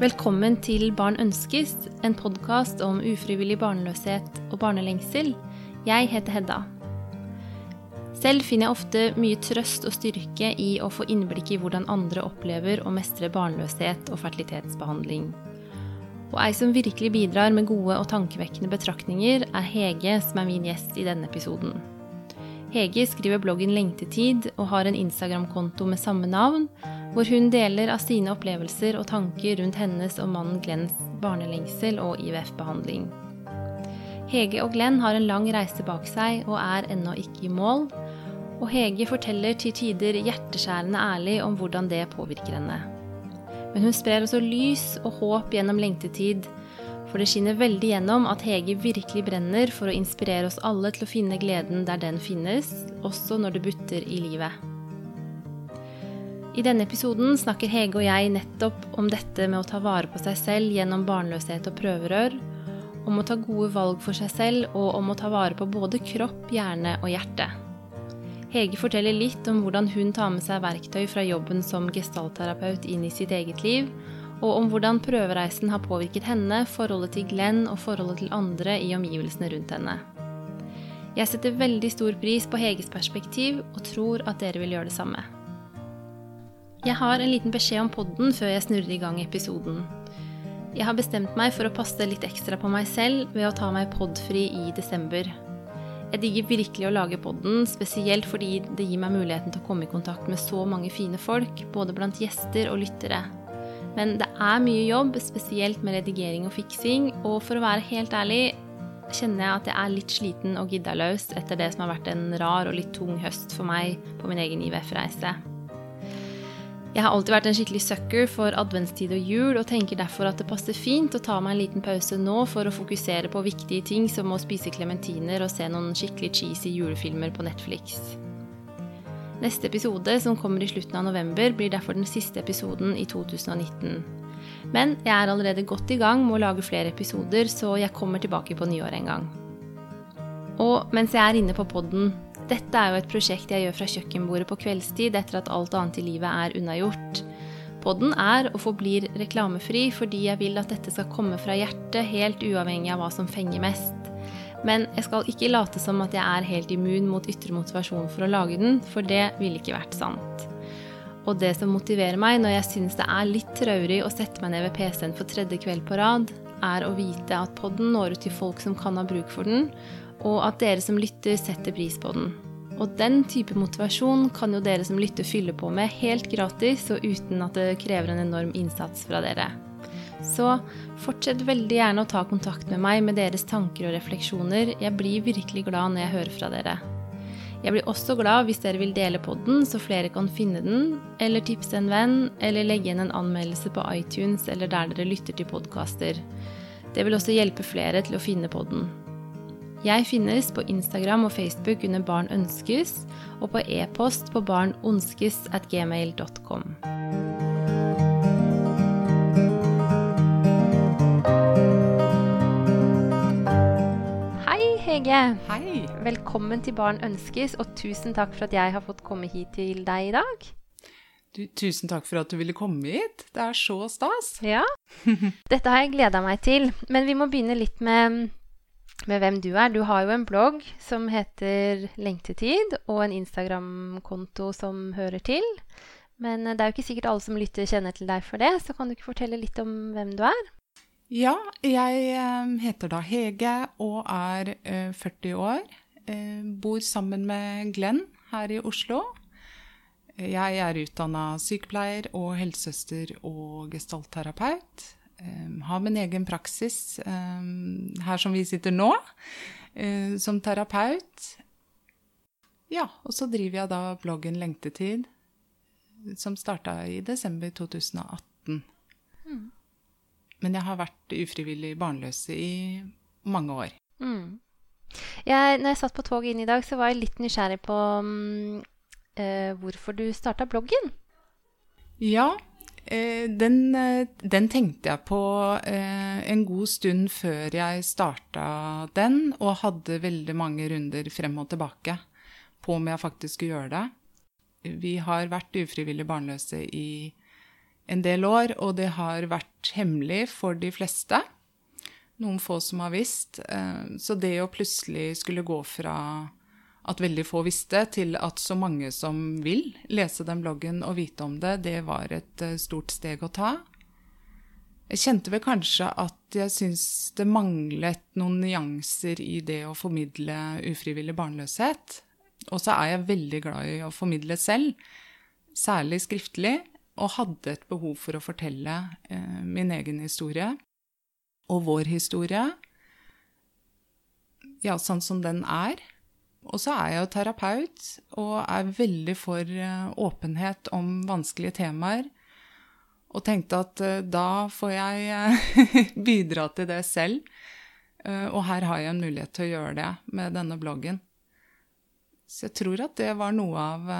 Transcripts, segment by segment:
Velkommen til Barn ønskes, en podkast om ufrivillig barnløshet og barnelengsel. Jeg heter Hedda. Selv finner jeg ofte mye trøst og styrke i å få innblikk i hvordan andre opplever og mestrer barnløshet og fertilitetsbehandling. Og ei som virkelig bidrar med gode og tankevekkende betraktninger, er Hege, som er min gjest i denne episoden. Hege skriver bloggen Lengtetid og har en Instagram-konto med samme navn, hvor hun deler av sine opplevelser og tanker rundt hennes og mannen Glenns barnelengsel og IVF-behandling. Hege og Glenn har en lang reise bak seg og er ennå ikke i mål. Og Hege forteller til tider hjerteskjærende ærlig om hvordan det påvirker henne. Men hun sprer også lys og håp gjennom lengtetid, for det skinner veldig gjennom at Hege virkelig brenner for å inspirere oss alle til å finne gleden der den finnes, også når det butter i livet. I denne episoden snakker Hege og jeg nettopp om dette med å ta vare på seg selv gjennom barnløshet og prøverør, om å ta gode valg for seg selv og om å ta vare på både kropp, hjerne og hjerte. Hege forteller litt om hvordan hun tar med seg verktøy fra jobben som gestaltterapeut inn i sitt eget liv, og om hvordan prøvereisen har påvirket henne, forholdet til Glenn og forholdet til andre i omgivelsene rundt henne. Jeg setter veldig stor pris på Heges perspektiv og tror at dere vil gjøre det samme. Jeg har en liten beskjed om podden før jeg snurrer i gang episoden. Jeg har bestemt meg for å passe litt ekstra på meg selv ved å ta meg podfri i desember. Jeg digger virkelig å lage podden, spesielt fordi det gir meg muligheten til å komme i kontakt med så mange fine folk, både blant gjester og lyttere. Men det er mye jobb, spesielt med redigering og fiksing, og for å være helt ærlig kjenner jeg at jeg er litt sliten og giddaløs etter det som har vært en rar og litt tung høst for meg på min egen IVF-reise. Jeg har alltid vært en skikkelig sucker for adventstid og jul, og tenker derfor at det passer fint å ta meg en liten pause nå for å fokusere på viktige ting som å spise klementiner og se noen skikkelig cheesy julefilmer på Netflix. Neste episode, som kommer i slutten av november, blir derfor den siste episoden i 2019. Men jeg er allerede godt i gang med å lage flere episoder, så jeg kommer tilbake på nyåret en gang. Og mens jeg er inne på podden, dette er jo et prosjekt jeg gjør fra kjøkkenbordet på kveldstid etter at alt annet i livet er unnagjort. Podden er og forblir reklamefri fordi jeg vil at dette skal komme fra hjertet, helt uavhengig av hva som fenger mest. Men jeg skal ikke late som at jeg er helt immun mot ytre motivasjon for å lage den, for det ville ikke vært sant. Og det som motiverer meg når jeg syns det er litt traurig å sette meg ned ved PC-en for tredje kveld på rad, er å vite at podden når ut til folk som kan ha bruk for den, og at dere som lytter, setter pris på den. Og den type motivasjon kan jo dere som lytter, fylle på med helt gratis og uten at det krever en enorm innsats fra dere. Så fortsett veldig gjerne å ta kontakt med meg med deres tanker og refleksjoner. Jeg blir virkelig glad når jeg hører fra dere. Jeg blir også glad hvis dere vil dele podden, så flere kan finne den, eller tipse en venn, eller legge igjen en anmeldelse på iTunes eller der dere lytter til podkaster. Det vil også hjelpe flere til å finne podden. Jeg finnes på Instagram og Facebook under Barn ønskes, og på e-post på barnonskes at gmail.com. Hege. Hei. Velkommen til Barn ønskes, og tusen takk for at jeg har fått komme hit til deg i dag. Du, tusen takk for at du ville komme hit. Det er så stas. Ja. Dette har jeg gleda meg til. Men vi må begynne litt med med hvem du er. Du har jo en blogg som heter Lengtetid, og en Instagram-konto som hører til. Men eh, det er jo ikke sikkert alle som lytter, kjenner til deg for det, så kan du ikke fortelle litt om hvem du er? Ja, jeg eh, heter da Hege og er 40 eh, år. Bor sammen med Glenn her i Oslo. Jeg er utdanna sykepleier og helsesøster og gestaltterapeut. Har min egen praksis her som vi sitter nå, eh, som terapeut. Ja, og så driver jeg da bloggen Lengtetid, som starta i desember 2018. Men jeg har vært ufrivillig barnløse i mange år. Mm. Jeg, når jeg satt på toget inn i dag, så var jeg litt nysgjerrig på um, uh, hvorfor du starta bloggen. Ja, Eh, den, eh, den, tenkte jeg på en god stund før jeg starta den, og hadde veldig mange runder frem og tilbake på om jeg faktisk skulle gjøre det. Vi har vært ufrivillig barnløse i en del år, og det har vært hemmelig for de fleste. Noen få som har visst. Eh, så det å plutselig skulle gå fra at veldig få visste, til at så mange som vil lese den bloggen og vite om det, det var et eh, stort steg å ta. Jeg kjente vel kanskje at jeg syns det manglet noen nyanser i det å formidle ufrivillig barnløshet. Og så er jeg veldig glad i å formidle selv, særlig skriftlig, og hadde et behov for å fortelle eh, min egen historie og vår historie, ja, sånn som den er. Og så er jeg jo terapeut og er veldig for eh, åpenhet om vanskelige temaer. Og tenkte at eh, da får jeg uh, bidra til det selv. Uh, og her har jeg en mulighet til å gjøre det med denne bloggen. Så jeg tror at det var noe av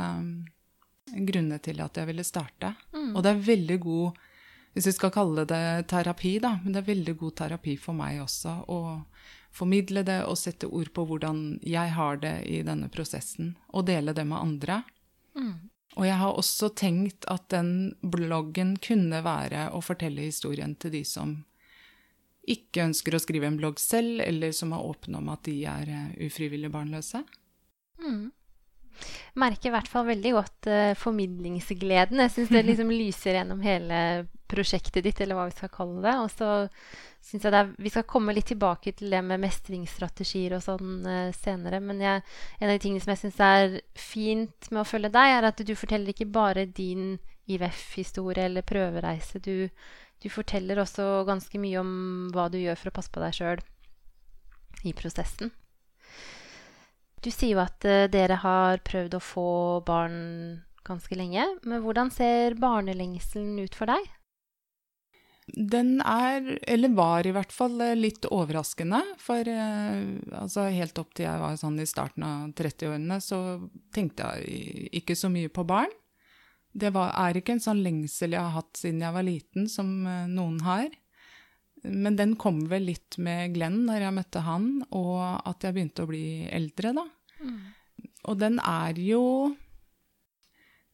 grunnene til at jeg ville starte. Mm. Og det er veldig god Hvis vi skal kalle det terapi, da. Men det er veldig god terapi for meg også å formidle det og sette ord på hvordan jeg har det i denne prosessen. Og dele det med andre. Mm. Og jeg har også tenkt at den bloggen kunne være å fortelle historien til de som ikke ønsker å skrive en blogg selv, eller som er åpne om at de er eh, ufrivillig barnløse. Mm. Merker i hvert fall veldig godt uh, formidlingsgleden. Jeg syns det liksom lyser gjennom hele prosjektet ditt, eller hva vi skal kalle det. Og så syns jeg er, Vi skal komme litt tilbake til det med mestringsstrategier og sånn uh, senere. Men jeg, en av de tingene som jeg syns er fint med å følge deg, er at du forteller ikke bare din IVF-historie eller prøvereise. Du, du, forteller også ganske mye om hva du gjør for å passe på deg sjøl i prosessen. Du sier jo at uh, dere har prøvd å få barn ganske lenge. Men hvordan ser barnelengselen ut for deg? Den er, eller var i hvert fall, eh, litt overraskende. For eh, altså, helt opp til jeg var sånn i starten av 30-årene, så tenkte jeg ikke så mye på barn. Det var, er ikke en sånn lengsel jeg har hatt siden jeg var liten, som eh, noen har. Men den kom vel litt med Glenn når jeg møtte han, og at jeg begynte å bli eldre, da. Mm. Og den er jo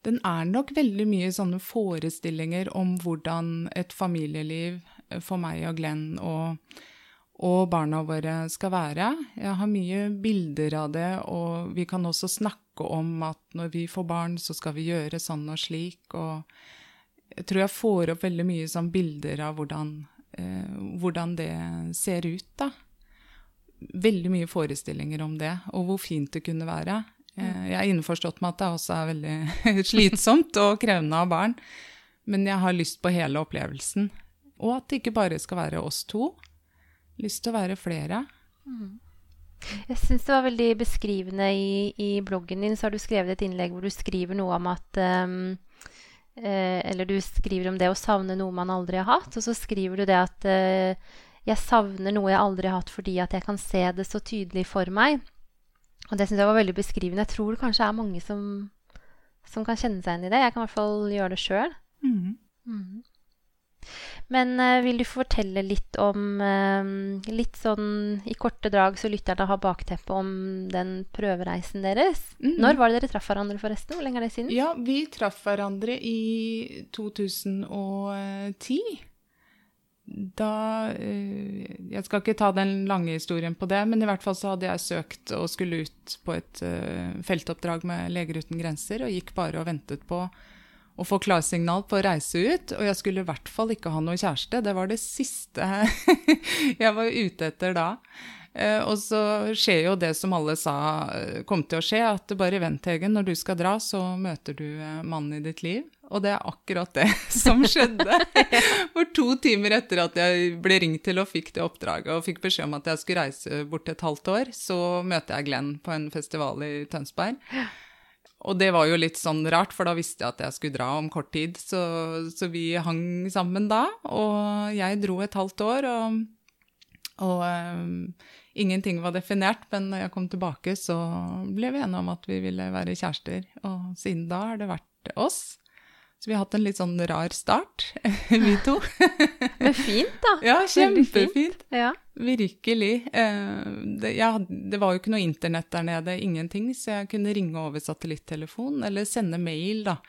den er nok veldig mye sånne forestillinger om hvordan et familieliv for meg og Glenn og, og barna våre skal være. Jeg har mye bilder av det, og vi kan også snakke om at når vi får barn, så skal vi gjøre sånn og slik. Og jeg tror jeg får opp veldig mye sånn bilder av hvordan, hvordan det ser ut, da. Veldig mye forestillinger om det, og hvor fint det kunne være. Eh, jeg er innforstått med at det også er veldig slitsomt og krevende av barn. Men jeg har lyst på hele opplevelsen. Og at det ikke bare skal være oss to. Lyst til å være flere. Mm. Jeg syns det var veldig beskrivende i, i, bloggen din. Så har du skrevet et innlegg hvor du skriver noe om at um, eh, Eller du skriver om det å savne noe man aldri har hatt. Og så skriver du det at eh, jeg savner noe jeg aldri har hatt fordi at jeg kan se det så tydelig for meg. Og det syns jeg var veldig beskrivende. Jeg tror det kanskje er mange som, som, kan kjenne seg igjen i det. Jeg kan i hvert fall gjøre det sjøl. Mm. Mm. Men uh, vil du fortelle litt om uh, Litt sånn i korte drag, så lytterne har bakteppet om den prøvereisen deres. Mm. Når var det dere traff hverandre, forresten? Hvor lenge er det siden? Ja, Vi traff hverandre i 2010 da eh, Jeg skal ikke ta den lange historien på det, men i hvert fall så hadde jeg søkt og skulle ut på et feltoppdrag med Leger uten grenser, og gikk bare og ventet på å få klarsignal på å reise ut. Og jeg skulle i hvert fall ikke ha noe kjæreste. Det var det siste jeg var ute etter da. Uh, og så skjer jo det som alle sa kom til å skje, at bare vent, Hegen. Når du skal dra, så møter du mannen i ditt liv. Og det er akkurat det som skjedde. For to timer etter at jeg ble ringt til og fikk det oppdraget, og fikk beskjed om at jeg skulle reise bort et halvt år, så møter jeg Glenn på en festival i Tønsberg. Og det var jo litt sånn rart, for da visste jeg at jeg skulle dra om kort tid. Så, så vi hang sammen da, og jeg dro et halvt år, og, og um, ingenting var definert. Men når jeg kom tilbake, så ble vi enige om at vi ville være kjærester. Og siden da har det vært oss. Så vi har hatt en litt sånn rar start, vi to. Men fint, da. Ja, kjempefint. Ja. Virkelig. Eh, det, ja, det, var jo ikke noe internett der nede, ingenting, så jeg kunne ringe over satellittelefon eller sende mail, da.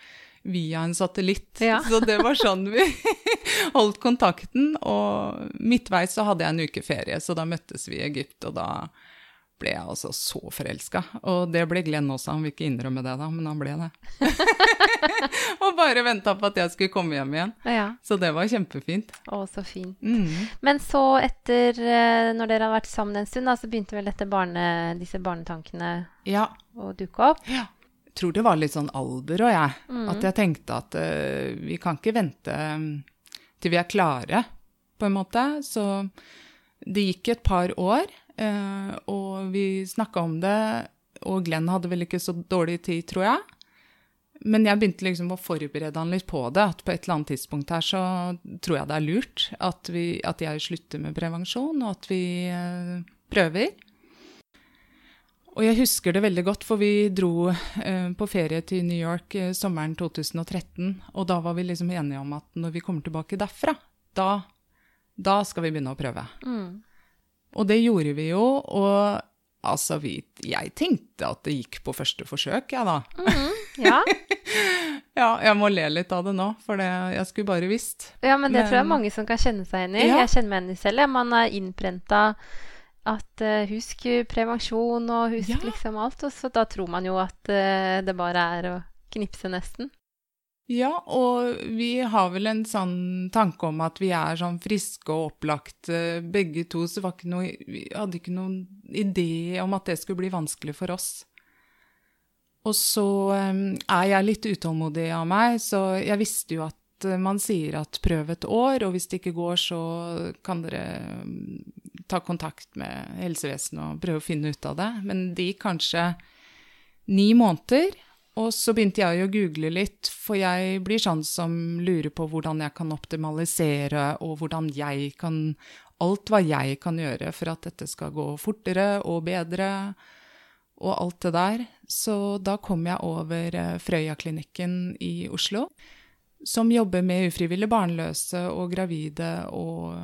via en satellitt. Ja. Så det var sånn vi holdt kontakten. Og midtveis så hadde jeg en uke ferie, så da møttes vi i Egypt, og da ble jeg altså så forelska. Og det ble Glenn også, han vil ikke innrømme det da, men han ble det. og bare venta på at jeg skulle komme hjem igjen. Ja. Så det var kjempefint. Å, så fint. Mm. Men så etter, eh, når dere har vært sammen en stund, da, så begynte vel barne, disse barnetankene Ja, å dukke opp? Ja. jeg tror det var litt sånn alder og jeg. Mm. At jeg tenkte at uh, vi kan ikke vente mm, til vi er klare, på en måte. Så det gikk et par år, eh, og vi snakka om det. Og Glenn hadde vel ikke så dårlig tid, tror jeg. Men jeg begynte liksom å forberede han litt på det. At på et eller annet tidspunkt her så tror jeg det er lurt at, vi, at jeg slutter med prevensjon, og at vi eh, prøver. Og jeg husker det veldig godt, for vi dro eh, på ferie til New York eh, sommeren 2013. Og da var vi liksom enige om at når vi kommer tilbake derfra, da, da skal vi begynne å prøve. Mm. Og det gjorde vi jo. Og altså, vi, jeg tenkte at det gikk på første forsøk, jeg da. Ja. Ja, jeg må le litt av det nå, for det, jeg skulle bare visst. ja, men det tror jeg Men- mange som kan kjenne seg igjen i. Ja. Jeg kjenner meg igjen i selv. Man er innprenta at uh, husk prevensjon og husk Ja. liksom alt. Og så da tror man jo at uh, det bare er å knipse, nesten. Ja, og vi har vel en sånn tanke om at vi er sånn friske og opplagte begge to, så noe, vi hadde ikke noen idé om at det skulle bli vanskelig for oss. Og så er jeg litt utålmodig av meg, så jeg visste jo at eh, man sier at prøv et år, og hvis det ikke går, så kan dere ta kontakt med helsevesenet og prøve å finne ut av det. Men det gikk kanskje ni måneder, og så begynte jeg å google litt, for jeg blir sånn som lurer på hvordan jeg kan optimalisere, og hvordan jeg kan Alt hva jeg kan gjøre for at dette skal gå fortere og bedre, og alt det der. Så da kom jeg over eh, Frøya-klinikken i Oslo, som jobber med ufrivillig barnløse og gravide og,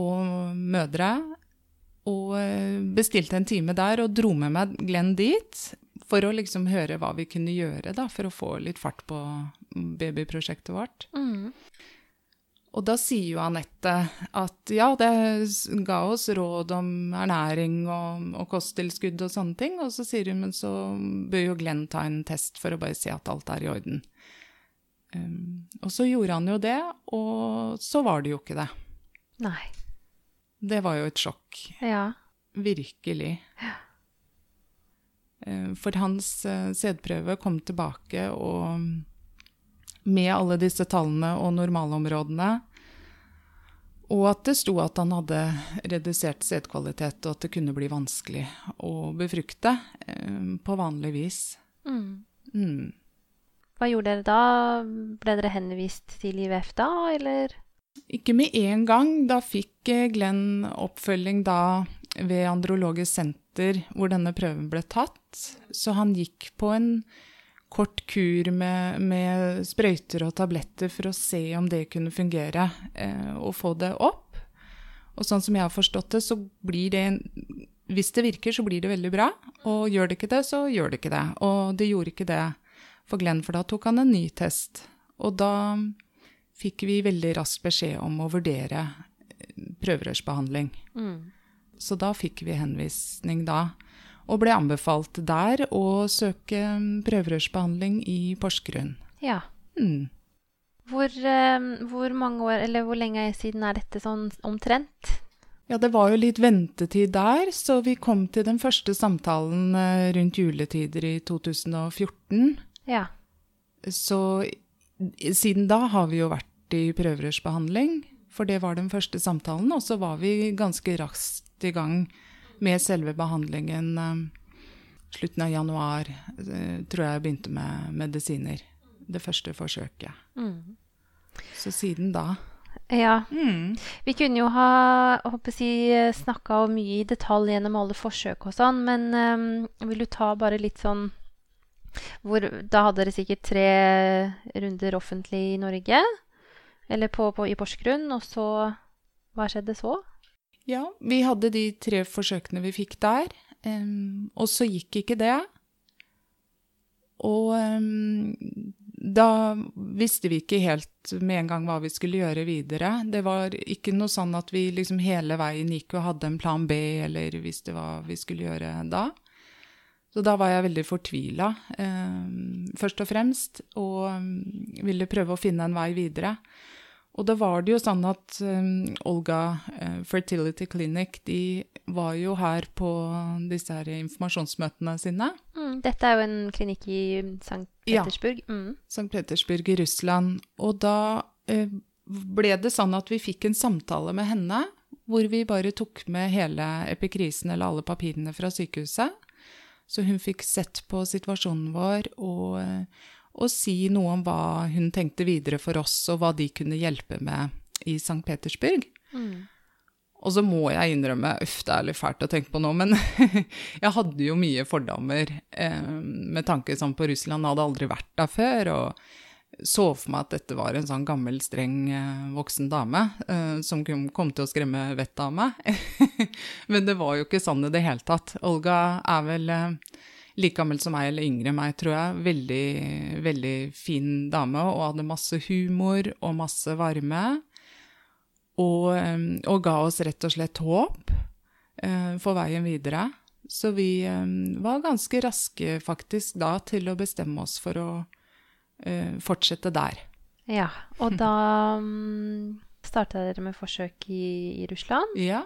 og mødre. Og eh, bestilte en time der og dro med meg Glenn dit for å liksom høre hva vi kunne gjøre da, for å få litt fart på babyprosjektet vårt. Mm. Og da sier jo Anette at ja, det ga oss råd om ernæring og, og kosttilskudd og sånne ting, og så sier hun men så bør jo Glenn ta en test for å bare se at alt er i orden. Um, og så gjorde han jo det, og så var det jo ikke det. Nei. Det var jo et sjokk. Ja. Virkelig. Eh, For hans eh, sædprøve kom tilbake, og med alle disse tallene og normalområdene, og at det sto at han hadde redusert sædkvalitet, og at det kunne bli vanskelig å befrukte eh, på vanlig vis. Mm. Mm. Hva gjorde dere da? Ble dere henvist til IVF da, eller? Ikke med en gang. Da fikk Glenn oppfølging da ved Andrologisk senter, hvor denne prøven ble tatt. Så han gikk på en kort kur med, med sprøyter og tabletter for å se om det kunne fungere, eh, og få det opp. Og sånn som jeg har forstått det, så blir det Hvis det virker, så blir det veldig bra. Og gjør det ikke det, så gjør det ikke det. Og det gjorde ikke det for Glenn, for da tok han en ny test. Og da fikk vi veldig raskt beskjed om å vurdere eh, prøverørsbehandling. Mm. Så da fikk vi henvisning da, og ble anbefalt der å søke prøverørsbehandling i Porsgrunn. Ja. Mm. Hvor, eh, hvor mange år, eller hvor lenge siden er dette sånn omtrent? Ja, det var jo litt ventetid der, så vi kom til den første samtalen eh, rundt juletider i 2014. Ja. Så siden da har vi jo vært i prøverørsbehandling, for det var den første samtalen, og så var vi ganske raskt i gang med selve behandlingen. eh, Slutten av januar eh, tror jeg jeg begynte med medisiner. Det første forsøket. Mm. Så siden da Ja. mm. Vi kunne jo ha jeg, snakka mye i detalj gjennom alle forsøk og sånn, men um, vil du ta bare litt sånn hvor, Da hadde dere sikkert tre runder offentlig i Norge, eller på, på, i Porsgrunn, og så Hva skjedde så? Ja, vi hadde de tre forsøkene vi fikk der, um, og så gikk ikke det. Og um, da visste vi ikke helt med en gang hva vi skulle gjøre videre. Det var ikke noe sånn at vi liksom hele veien gikk og hadde en plan B, eller visste hva vi skulle gjøre da. Så da var jeg veldig fortvila, eh, først og fremst, og ville prøve å finne en vei videre. Og da var det jo sånn at um, Olga uh, Fertility Clinic de var jo her på disse her informasjonsmøtene sine. Mm, dette er jo en klinikk i St. Petersburg. Ja, mm. St. Petersburg i Russland. Og da uh, ble det sånn at vi fikk en samtale med henne, hvor vi bare tok med hele epikrisen eller alle papirene fra sykehuset. Så hun fikk sett på situasjonen vår og uh, og si noe om hva hun tenkte videre for oss, og hva de kunne hjelpe med i St. Petersburg. Mm. Og så må jeg innrømme, uff, det er litt fælt å tenke på nå, men jeg hadde jo mye fordommer eh, med tanke sånn på Russland. Jeg hadde aldri vært der før. og så for meg at dette var en sånn gammel, streng eh, voksen dame eh, som kom til å skremme vettet av meg. men det var jo ikke sånn i det hele tatt. Olga er vel eh, like gammel som meg eller yngre enn meg, tror jeg. Veldig, veldig fin dame og hadde masse humor og masse varme. Og, og ga oss rett og slett håp uh, for veien videre. Så vi um, var ganske raske faktisk da til å bestemme oss for å uh, fortsette der. Ja, og da um, starta dere med forsøk i, i Russland? Ja.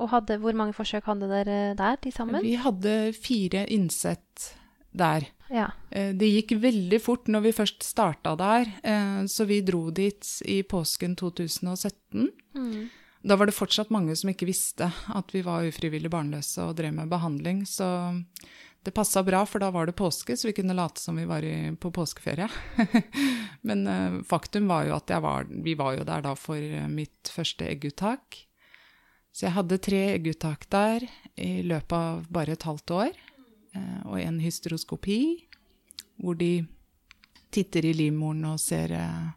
Og hadde, hvor mange forsøk hadde dere der til sammen? Vi hadde fire innsett der. Ja. Eh, det gikk veldig fort når vi først starta der, eh, så vi dro dit i påsken 2017. Mm. Da var det fortsatt mange som ikke visste at vi var ufrivillig barnløse og drev med behandling, så det passa bra, for da var det påske, så vi kunne late som vi var i, på påskeferie. Men uh, faktum var jo at var, vi var jo der da for mitt første egguttak. Så jeg hadde tre egguttak der i løpet av bare et halvt år. Eh, og en hysteroskopi, hvor de titter i livmoren og ser eh,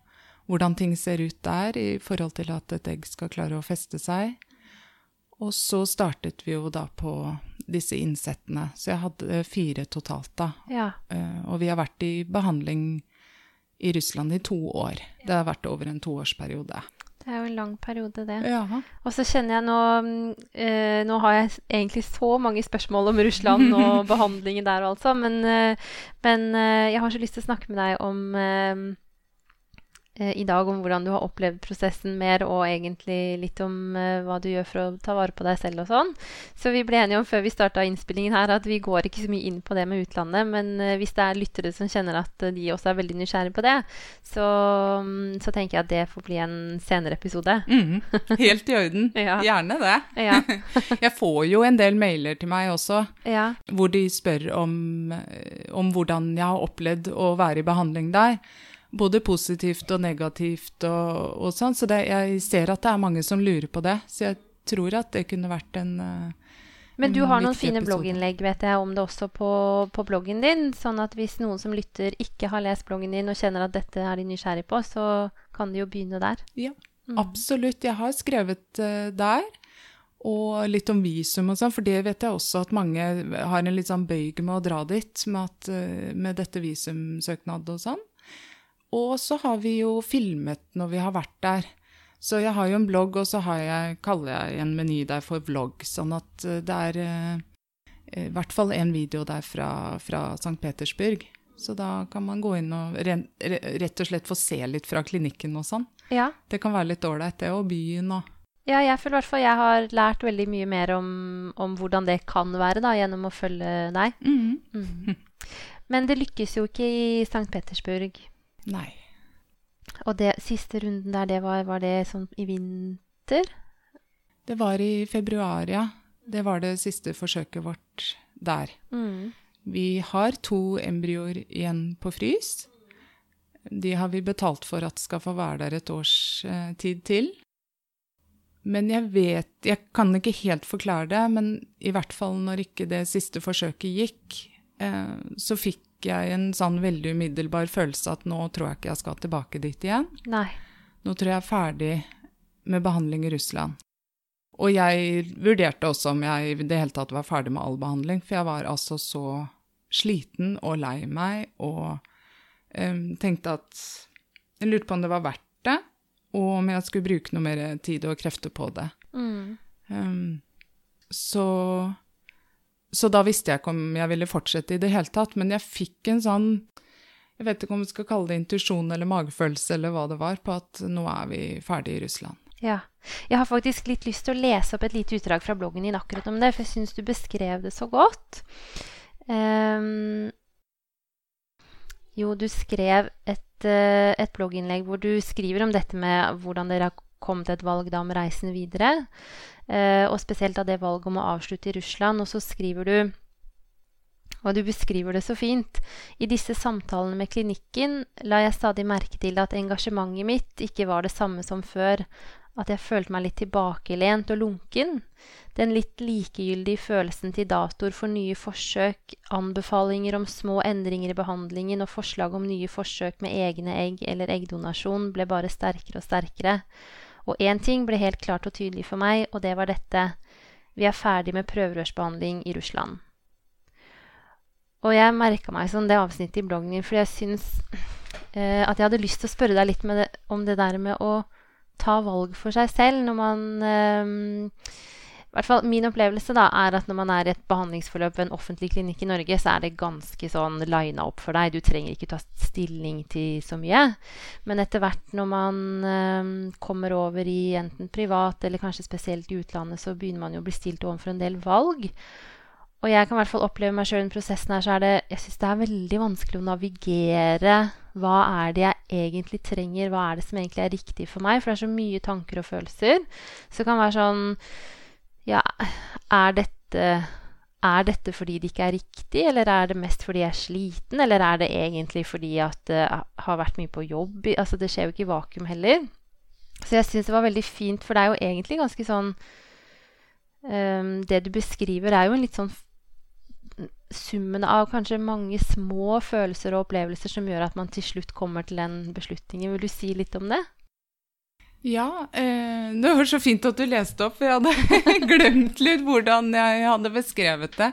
hvordan ting ser ut der i forhold til at et egg skal klare å feste seg. Og så startet vi jo da på disse innsettene. Så jeg hadde fire totalt, da. Ja. Eh, og vi har vært i behandling i Russland i to år. Det har vært over en toårsperiode. Det er jo en lang periode, det. Ja. Og så kjenner jeg nå eh, Nå har jeg egentlig så mange spørsmål om Russland og behandlingen der og alt sånn, men, eh, men eh, jeg har så lyst til å snakke med deg om Eh, i dag om hvordan du har opplevd prosessen mer, og egentlig litt om uh, hva du gjør for å ta vare på deg selv og sånn. Så vi ble enige om før vi starta innspillingen her at vi går ikke så mye inn på det med utlandet, men uh, hvis det er lyttere som kjenner at uh, de også er veldig nysgjerrige på det, så, um, så, tenker jeg at det får bli en senere episode. Mm, helt i orden. ja. Gjerne det. Ja. jeg får jo en del mailer til meg også, ja. hvor de spør om, om hvordan jeg har opplevd å være i behandling der både positivt og negativt og, og sånn. Så det, jeg ser at det er mange som lurer på det. Så jeg tror at det kunne vært en uh, Men du har noen fine episode. blogginnlegg vet jeg, om det også på, på, bloggen din. Sånn at hvis noen som lytter ikke har lest bloggen din og kjenner at dette er de nysgjerrig på, så kan de jo begynne der. Ja, mm. absolutt. Jeg har skrevet uh, der. Og litt om visum og sånn, for det vet jeg også at mange har en litt sånn bøyg med å dra dit med, at, uh, med dette visumsøknad og sånn. Og så har vi jo filmet når vi har vært der. Så jeg har jo en blogg, og så jeg, kaller jeg en meny der for vlogg. Sånn at eh, det er eh, i hvert fall en video der fra, fra St. Petersburg. Så da kan man gå inn og rett og slett få se litt fra klinikken og sånn. Ja. Det kan være litt ålreit, det, og byen og Ja, jeg føler i hvert fall jeg har lært veldig mye mer om, om, hvordan det kan være, da, gjennom å følge deg. Mm. Mm. Men det lykkes jo ikke i St. Petersburg. Nei. Og det siste runden der, det var, var det sånn i vinter? Det var i februar, ja. Det var det siste forsøket vårt der. Mm. Vi har to embryoer igjen på frys. De har vi betalt for at skal få være der et års eh, tid til. Men jeg vet Jeg kan ikke helt forklare det, men i hvert fall når ikke det siste forsøket gikk, eh, så fikk jeg en sånn veldig umiddelbar følelse at nå tror jeg ikke jeg skal tilbake dit igjen. Nei. Nå tror jeg er ferdig med behandling i Russland. Og jeg vurderte også om jeg i det hele tatt var ferdig med all behandling, for jeg var altså så sliten og lei meg og um, tenkte at Jeg lurte på om det var verdt det, og om jeg skulle bruke noe mer tid og krefter på det. Mm. Um, så så da visste jeg ikke om jeg ville fortsette i det hele tatt, men jeg fikk en sånn Jeg vet ikke om vi skal kalle det intuisjon eller magefølelse eller hva det var, på at nå er vi ferdig i Russland. Ja. Jeg har faktisk litt lyst til å lese opp et lite utdrag fra bloggen din akkurat om det, for jeg syns du beskrev det så godt. Um, jo, du skrev et, uh, et, blogginnlegg hvor du skriver om dette med hvordan dere har kommet til et valg da om reisen videre. Eh, og spesielt av det valget om å avslutte i Russland. Og så skriver du og du beskriver det så fint. I disse samtalene med klinikken la jeg stadig merke til at engasjementet mitt ikke var det samme som før, at jeg følte meg litt tilbakelent og lunken. Den litt likegyldige følelsen til datoer for nye forsøk, anbefalinger om små endringer i behandlingen og forslag om nye forsøk med egne egg eller eggdonasjon ble bare sterkere og sterkere. Og én ting ble helt klart og tydelig for meg, og det var dette. Vi er ferdig med prøverørsbehandling i Russland. Og jeg merka meg sånn det avsnittet i bloggen din, fordi jeg syns eh, at jeg hadde lyst til å spørre deg litt det, om det der med å ta valg for seg selv når man eh, hvert fall Min opplevelse da, er at når man er i et behandlingsforløp ved en offentlig klinikk i Norge, så er det ganske sånn lina opp for deg. Du trenger ikke ta stilling til så mye. Men etter hvert når man øh, kommer over i enten privat eller kanskje spesielt i utlandet, så begynner man jo å bli stilt overfor en del valg. Og jeg kan i hvert fall oppleve meg sjøl i prosessen her, så er det Jeg syns det er veldig vanskelig å navigere. Hva er det jeg egentlig trenger? Hva er det som egentlig er riktig for meg? For det er så mye tanker og følelser. Så det kan være sånn Ja, er dette er dette fordi det ikke er riktig, eller er det mest fordi jeg er sliten, eller er det egentlig fordi at det har vært mye på jobb? Altså, det skjer jo ikke i vakuum heller. Så jeg syns det var veldig fint, for det er jo egentlig ganske sånn um, Det du beskriver, er jo en litt sånn summen av kanskje mange små følelser og opplevelser som gjør at man til slutt kommer til den beslutningen. Vil du si litt om det? Ja, eh, det var så fint at du leste opp, for jeg hadde glemt litt hvordan jeg hadde beskrevet det.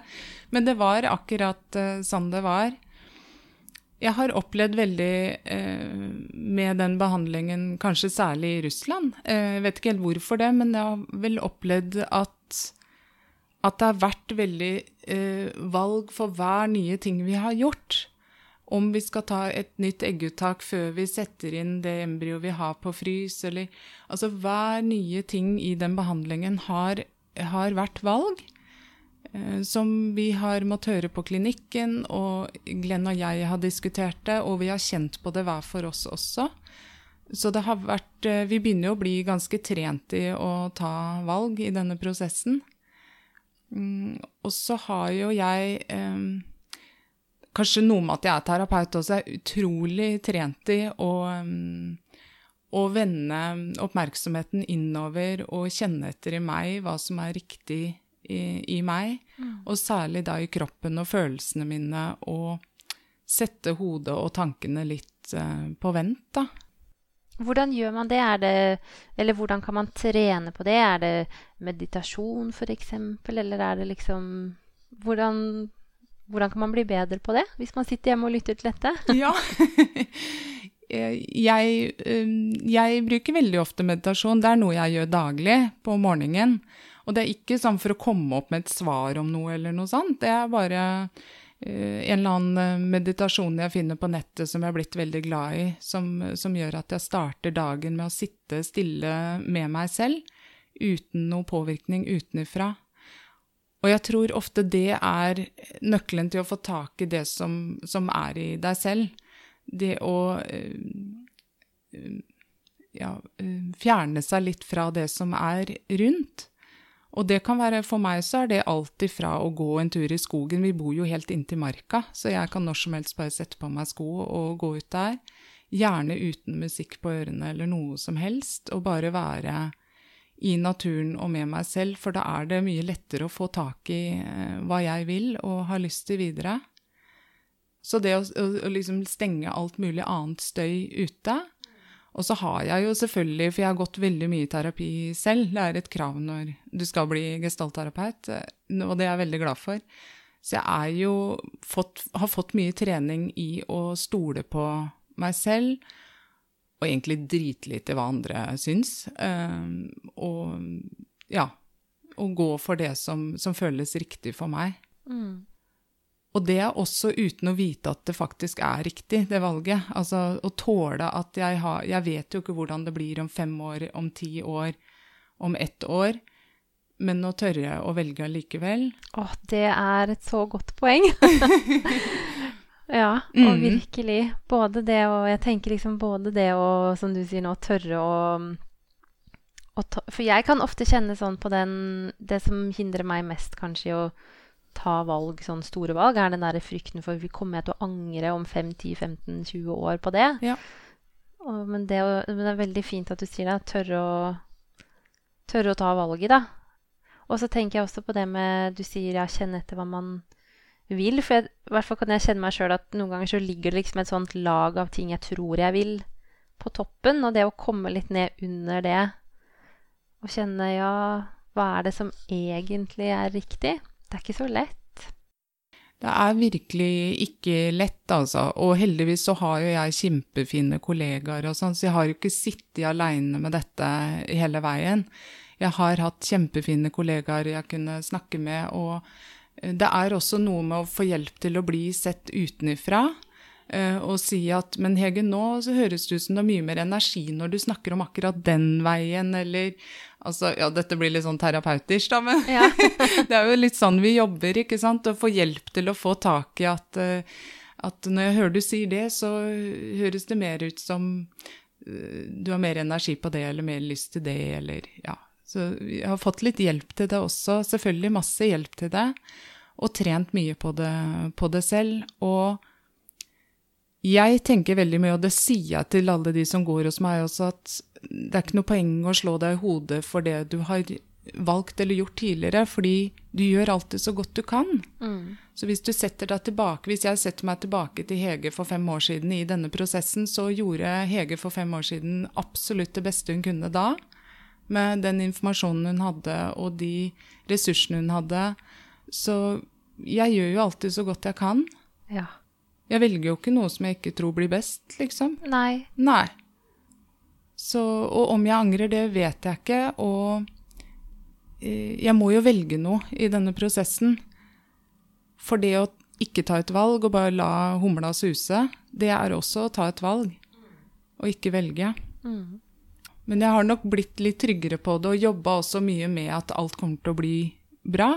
Men det var akkurat eh, sånn det var. Jeg har opplevd veldig eh, med den behandlingen, kanskje særlig i Russland. Eh, jeg vet ikke helt hvorfor det, men jeg har vel opplevd at at det har vært veldig eh, valg for hver nye ting vi har gjort. Om vi skal ta et nytt egguttak før vi setter inn det embryoet vi har på frys, eller Altså hver nye ting i den behandlingen har, har vært valg. Eh, som vi har måttet høre på klinikken, og Glenn og jeg har diskutert det, og vi har kjent på det hver for oss også. Så det har vært eh, Vi begynner jo å bli ganske trent i å ta valg i denne prosessen. Mm, og så har jo jeg um, Kanskje noe med at jeg er terapeut også, er utrolig trent i å, um, å vende oppmerksomheten innover og kjenne etter i meg hva som er riktig i, i meg. Mm. Og særlig da i kroppen og følelsene mine, og sette hodet og tankene litt uh, på vent, da. Hvordan gjør man det? det? Eller hvordan kan man trene på det? Er det meditasjon, f.eks.? Eller er det liksom hvordan, hvordan, kan man bli bedre på det, hvis man sitter hjemme og lytter til dette? ja. jeg, um, jeg bruker veldig ofte meditasjon. Det er noe jeg gjør daglig på morgenen. Og det er ikke sånn for å komme opp med et svar om noe eller noe sånt. Det er bare Eh, en eller annen eh, meditasjon jeg finner på nettet som jeg er blitt veldig glad i, som, som, gjør at jeg starter dagen med å sitte stille med meg selv, uten noe påvirkning utenfra. Og jeg tror ofte det er nøkkelen til å få tak i det som, som er i deg selv. Det å eh, ja, fjerne seg litt fra det som er rundt. Og det kan være, for meg så er det alt ifra å gå en tur i skogen, vi bor jo helt inntil marka, så jeg kan når som helst bare sette på meg sko og gå ut der. Gjerne uten musikk på ørene eller noe som helst, og bare være i naturen og med meg selv, for da er det mye lettere å få tak i eh, hva jeg vil og har lyst til videre. Så det å, å, liksom stenge alt mulig annet støy ute, og så har jeg jo selvfølgelig, for jeg har gått veldig mye i terapi selv, det er et krav når du skal bli gestaltterapeut, og det er jeg veldig glad for, Så jeg jo fått, har fått mye trening i å stole på meg selv, og egentlig dritlite hva andre syns. Um, og ja, å gå for det som, som føles riktig for meg. Mm. Og det er også uten å vite at det faktisk er riktig, det valget. Altså å tåle at jeg har Jeg vet jo ikke hvordan det blir om fem år, om ti år, om ett år. Men å tørre å velge allikevel. Å, det er et så godt poeng. ja, og Mhm. virkelig. Både det og Jeg tenker liksom både det og, som du sier nå, tørre å For jeg kan ofte kjenne sånn på den Det som hindrer meg mest kanskje i å ta valg, sånn store valg, er den der frykten for vi kommer jeg til å angre om 5-10-15-20 år på det. Ja. Og, men, det men det er veldig fint at du sier det. Tørre å, tørre å ta valget, da. Og så tenker jeg også på det med Du sier ja, kjenne etter hva man vil. For jeg, i hvert fall kan jeg kjenne meg sjøl at noen ganger så ligger det liksom et sånt lag av ting jeg tror jeg vil, på toppen. Og det å komme litt ned under det og kjenne ja, hva er det som egentlig er riktig? Det er ikke så lett. Det er virkelig ikke lett, altså. Og heldigvis så har jo jeg kjempefine kollegaer og sånn, så jeg har jo ikke sittet aleine med dette hele veien. Jeg har hatt kjempefine kollegaer jeg kunne snakke med, og det er også noe med å få hjelp til å bli sett utenifra. eh, Og si at Men Hege, nå så høres det ut som det er mye mer energi når du snakker om akkurat den veien, eller Altså, ja, dette blir litt sånn terapeutisk, da, men Ja. det er jo litt sånn vi jobber, ikke sant? Å få hjelp til å få tak i at, eh, at når jeg hører du sier det, så høres det mer ut som eh, du har mer energi på det, eller mer lyst til det, eller ja. Så jeg har fått litt hjelp til det også, selvfølgelig masse hjelp til det, og trent mye på det, på det selv. Og jeg tenker veldig mye, og det sier jeg til alle de som går hos meg også, at det er ikke noe poeng å slå deg i hodet for det du har valgt eller gjort tidligere, fordi du gjør alltid så godt du kan. Mm. Så hvis du setter deg tilbake, hvis jeg setter meg tilbake til Hege for fem år siden i denne prosessen, så gjorde Hege for fem år siden absolutt det beste hun kunne da, med den informasjonen hun hadde og de ressursene hun hadde. Så jeg gjør jo alltid så godt jeg kan. ja. Jeg velger jo ikke noe som jeg ikke tror blir best, liksom. Nei. Nei. Så, og om jeg angrer, det vet jeg ikke. Og eh, jeg må jo velge noe i denne prosessen. For det å ikke ta et valg og bare la humla suse, det er også å ta et valg. Og ikke velge. Mm. Men jeg har nok blitt litt tryggere på det, og jobba også mye med at alt kommer til å bli bra.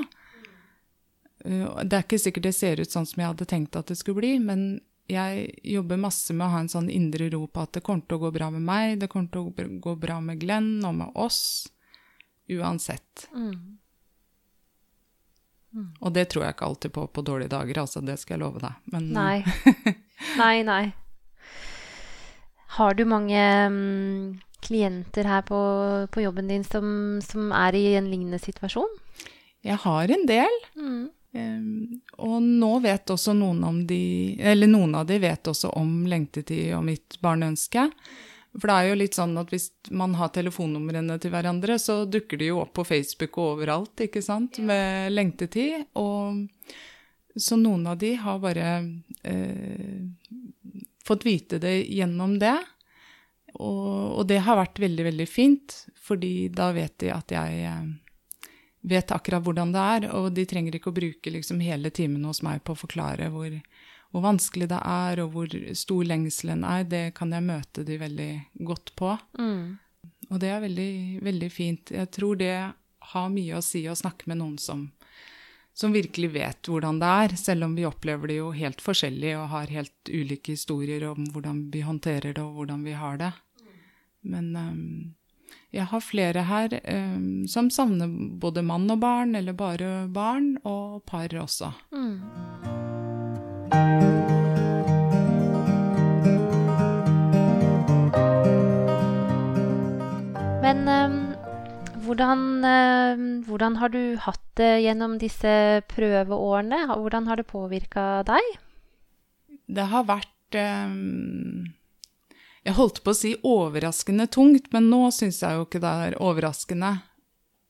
Uh, Det er ikke sikkert det ser ut sånn som jeg hadde tenkt at det skulle bli, men jeg jobber masse med å ha en sånn indre ro på at det kommer til å gå bra med meg, det kommer til å gå- bra med Glenn og med oss, uansett. Mm. Og det tror jeg ikke alltid på på dårlige dager, altså, det skal jeg love deg. Men Nei. Nei, nei. Har du mange mm, klienter her på, på jobben din som, som er i en lignende situasjon? jeg har en del. Mm. Um, og nå vet også noen om de Eller noen av de vet også om lengtetid og mitt barneønske. For det er jo litt sånn at hvis man har telefonnumrene til hverandre, så dukker de jo opp på Facebook og overalt, ikke sant, med lengtetid. Og så noen av de har bare eh, fått vite det gjennom det. Og, og det har vært veldig, veldig fint, fordi da vet de at jeg eh, vet akkurat hvordan det er, og de trenger ikke å bruke liksom hele timen hos meg på å forklare hvor, hvor vanskelig det er, og hvor stor lengselen er. Det kan jeg møte de veldig godt på. Mm. Og det er veldig, veldig fint. Jeg tror det har mye å si å snakke med noen som, som virkelig vet hvordan det er, selv om vi opplever det jo helt forskjellig og har helt ulike historier om hvordan vi håndterer det og hvordan vi har det. Men øhm, jeg har flere her øhm, som savner både mann og barn, eller bare barn, og par også. Mm. Men ehm, hvordan, ehm, hvordan har du hatt det gjennom disse prøveårene? Hvordan har det påvirka deg? Det har vært øhm, Jeg holdt på å si overraskende tungt, men nå syns jeg jo ikke det er overraskende.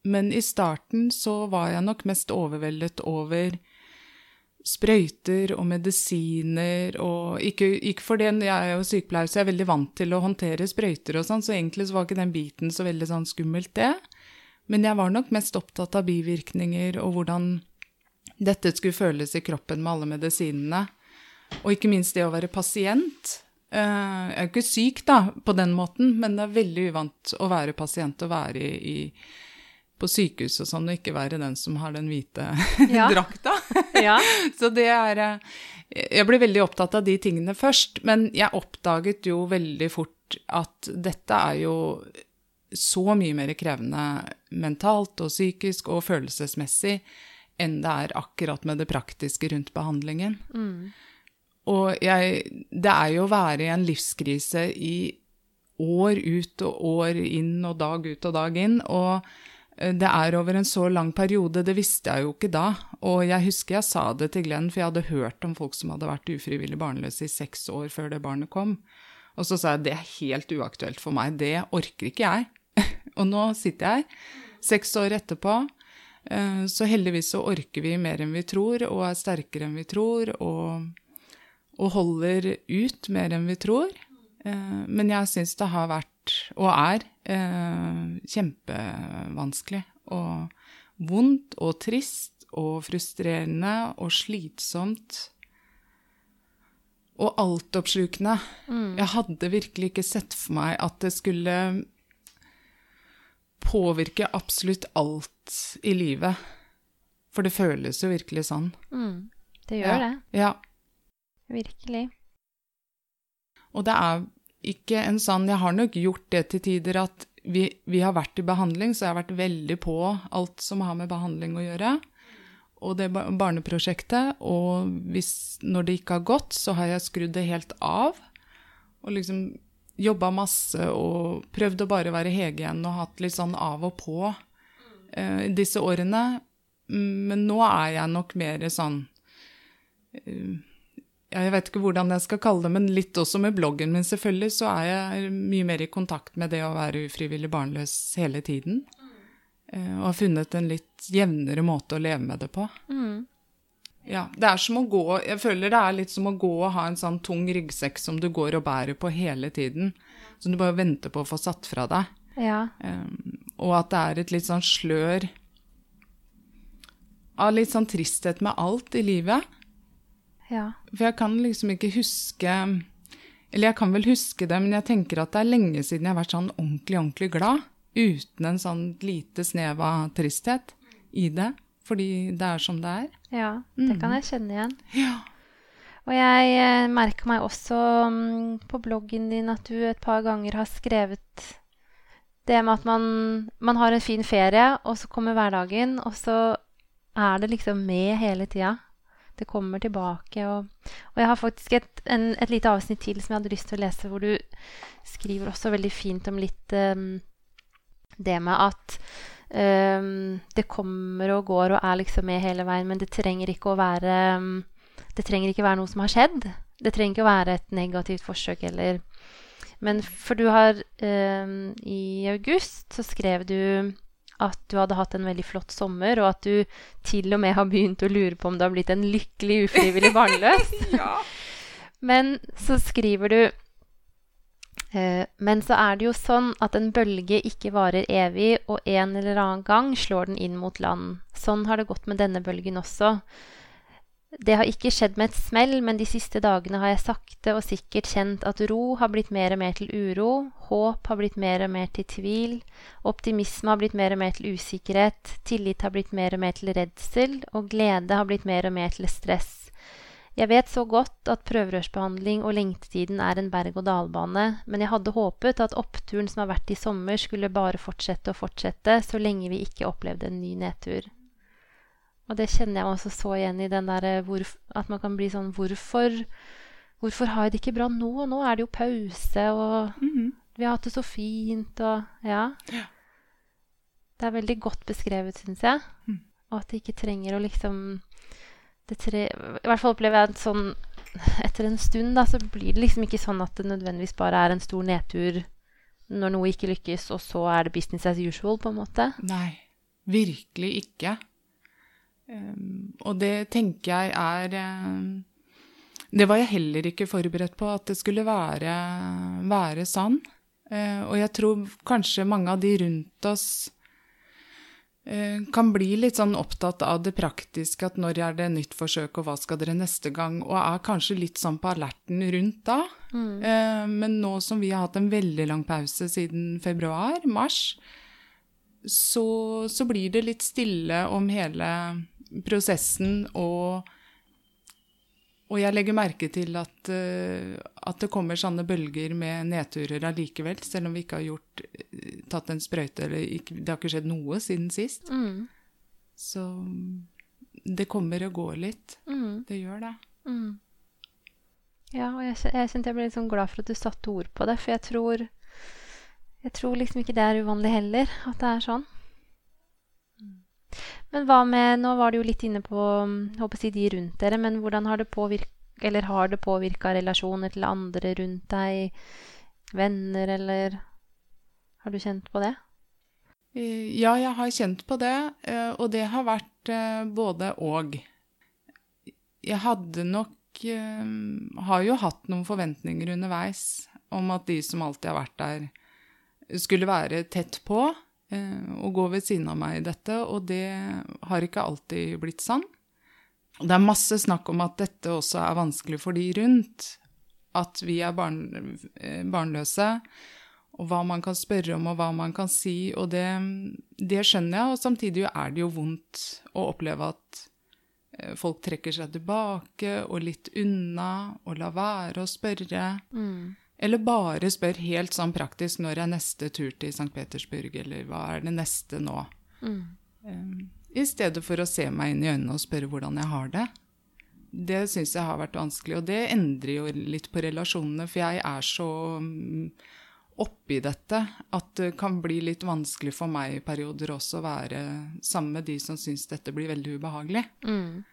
Men i starten så var jeg nok mest overveldet over sprøyter og medisiner og ikke, ikke fordi jeg er jo sykepleier, så jeg er veldig vant til å håndtere sprøyter og sånn, så egentlig så var ikke den biten så veldig sånn skummelt, det. Men jeg var nok mest opptatt av bivirkninger og hvordan dette skulle føles i kroppen med alle medisinene. Og ikke minst det å være pasient. Eh, jeg er jo ikke syk da, på den måten, men det er veldig uvant å være pasient og være i, i på sykehus og sånn, og ikke være den som har den hvite ja. drakta. ja. Så det er eh, Jeg ble veldig opptatt av de tingene først, men jeg oppdaget jo veldig fort at dette er jo så mye mer krevende mentalt og psykisk og følelsesmessig enn det er akkurat med det praktiske rundt behandlingen. Mm. Og jeg Det er jo å være i en livskrise i år ut og år inn og dag ut og dag inn. og Eh, det er over en så lang periode, det visste jeg jo ikke da. Og jeg husker jeg sa det til Glenn, for jeg hadde hørt om folk som hadde vært ufrivillig barnløse i seks år før det barnet kom. Og så sa jeg det er helt uaktuelt for meg, det orker ikke jeg. og nå sitter jeg seks år etterpå. Eh, så heldigvis så orker vi mer enn vi tror, og er sterkere enn vi tror, og, og holder ut mer enn vi tror. Eh, men jeg syns det har vært og er eh, kjempevanskelig. Og vondt og trist og frustrerende og slitsomt. Og altoppslukende. Mm. Jeg hadde virkelig ikke sett for meg at det skulle påvirke absolutt alt i livet. For det føles jo virkelig sånn. Mm. Det gjør ja. det. Ja. Virkelig. Og det er ikke en sånn Jeg har nok gjort det til tider at vi, vi, har vært i behandling, så jeg har vært veldig på alt som har med behandling å gjøre. Og det barneprosjektet. Og hvis, når det ikke har gått, så har jeg skrudd det helt av. Og liksom jobba masse og prøvd å bare være Hege igjen og hatt litt sånn av og på eh, disse årene. Men nå er jeg nok mer sånn eh, jeg vet ikke hvordan jeg skal kalle det, men litt også med bloggen min, selvfølgelig, så er jeg mye mer i kontakt med det å være ufrivillig barnløs hele tiden. Mm. Og har funnet en litt jevnere måte å leve med det på. Mm. Ja, det er som å gå Jeg føler det er litt som å gå og ha en sånn tung ryggsekk som du går og bærer på hele tiden. Som du bare venter på å få satt fra deg. Ja. Um, og at det er et litt sånn slør av litt sånn tristhet med alt i livet. Ja. For jeg kan liksom ikke huske Eller jeg kan vel huske det, men jeg tenker at det er lenge siden jeg har vært sånn ordentlig, ordentlig glad. Uten en sånn lite snev av tristhet i det. Fordi det er som det er. Ja, det kan mm. jeg kjenne igjen. Ja. Og jeg eh, merker meg også um, på bloggen din at du et par ganger har skrevet det med at man, man har en fin ferie, og så kommer hverdagen, og så er det liksom med hele tida det kommer tilbake. Og, og jeg har faktisk et, en, et, lite avsnitt til som jeg hadde lyst til å lese, hvor du skriver også veldig fint om litt um, det med at um, det kommer og går og er liksom med hele veien, men det trenger ikke å være um, Det trenger ikke være noe som har skjedd. Det trenger ikke å være et negativt forsøk eller Men for du har I august så skrev du at du hadde hatt en veldig flott sommer, og at du til og med har begynt å lure på om du har blitt en lykkelig ufrivillig barnløs. ja. Men så skriver du eh, Men så er det jo sånn at en bølge ikke varer evig, og en eller annen gang slår den inn mot land. Sånn har det gått med denne bølgen også. Det har ikke skjedd med et smell, men de siste dagene har jeg sakte og sikkert kjent at ro har blitt mer og mer til uro, håp har blitt mer og mer til tvil, optimisme har blitt mer og mer til usikkerhet, tillit har blitt mer og mer til redsel, og glede har blitt mer og mer til stress. Jeg vet så godt at prøverørsbehandling og lengtetiden er en berg-og-dal-bane, men jeg hadde håpet at oppturen som har vært i sommer, skulle bare fortsette og fortsette så lenge vi ikke opplevde en ny nedtur. Og det kjenner jeg også så igjen i den der eh, at man kan bli sånn Hvorfor, hvorfor har jeg det ikke bra nå? Nå er det jo pause, og mm -hmm. vi har hatt det så fint, og ja. ja. Det er veldig godt beskrevet, syns jeg. Mm. Og at det ikke trenger å liksom tre, I hvert fall opplever jeg at sånn etter en stund da, så blir det liksom ikke sånn at det nødvendigvis bare er en stor nedtur når noe ikke lykkes, og så er det business as usual, på en måte. Nei, virkelig ikke. Um, og det tenker jeg er um, Det var jeg heller ikke forberedt på, at det skulle være, være sann. Uh, og jeg tror kanskje mange av de rundt oss uh, kan bli litt sånn opptatt av det praktiske, at når er det nytt forsøk, og hva skal dere neste gang, og er kanskje litt sånn på alerten rundt da. Mm. Men nå som vi har hatt en veldig lang pause siden februar, mars, så, så blir det litt stille om hele prosessen, og, og jeg legger merke til at, uh, at, det kommer sånne bølger med nedturer allikevel, selv om vi ikke har gjort, eh, tatt en sprøyte, eller ikke, det har ikke skjedd noe siden sist. Mm. Så det kommer og går litt. Mm. Det gjør det. Mm. Ja, og jeg, jeg kjente jeg ble litt sånn glad for at du satte ord på det, for jeg tror jeg tror liksom ikke det er uvanlig heller, at det er sånn. Men hva med Nå var du jo litt inne på håper jeg, de rundt dere, men hvordan har det påvirka eller har det påvirka relasjoner til andre rundt deg? Venner, eller Har du kjent på det? Eh, ja, jeg har kjent på det, eh, og det har vært eh, både og. Jeg hadde nok Har jo hatt noen forventninger underveis om at de som alltid har vært der, skulle være tett på å gå ved siden av meg i dette, og det har ikke alltid blitt sann. Det er masse snakk om at dette også er vanskelig for de rundt. At vi er barn, eh, barnløse, og hva man kan spørre om og hva man kan si. Og det, det skjønner jeg, og samtidig er det jo vondt å oppleve at eh, folk trekker seg tilbake og litt unna og lar være å spørre. Mm. Eller bare spør helt sånn praktisk når er neste tur til St. Petersburg, eller hva er det neste nå? Mm. Um, I stedet for å se meg inn i øynene og spørre hvordan jeg har det. Det syns jeg har vært vanskelig, og det endrer jo litt på relasjonene, for jeg er så um, oppi dette at det kan bli litt vanskelig for meg i perioder også å være sammen med de som syns dette blir veldig ubehagelig. Mm.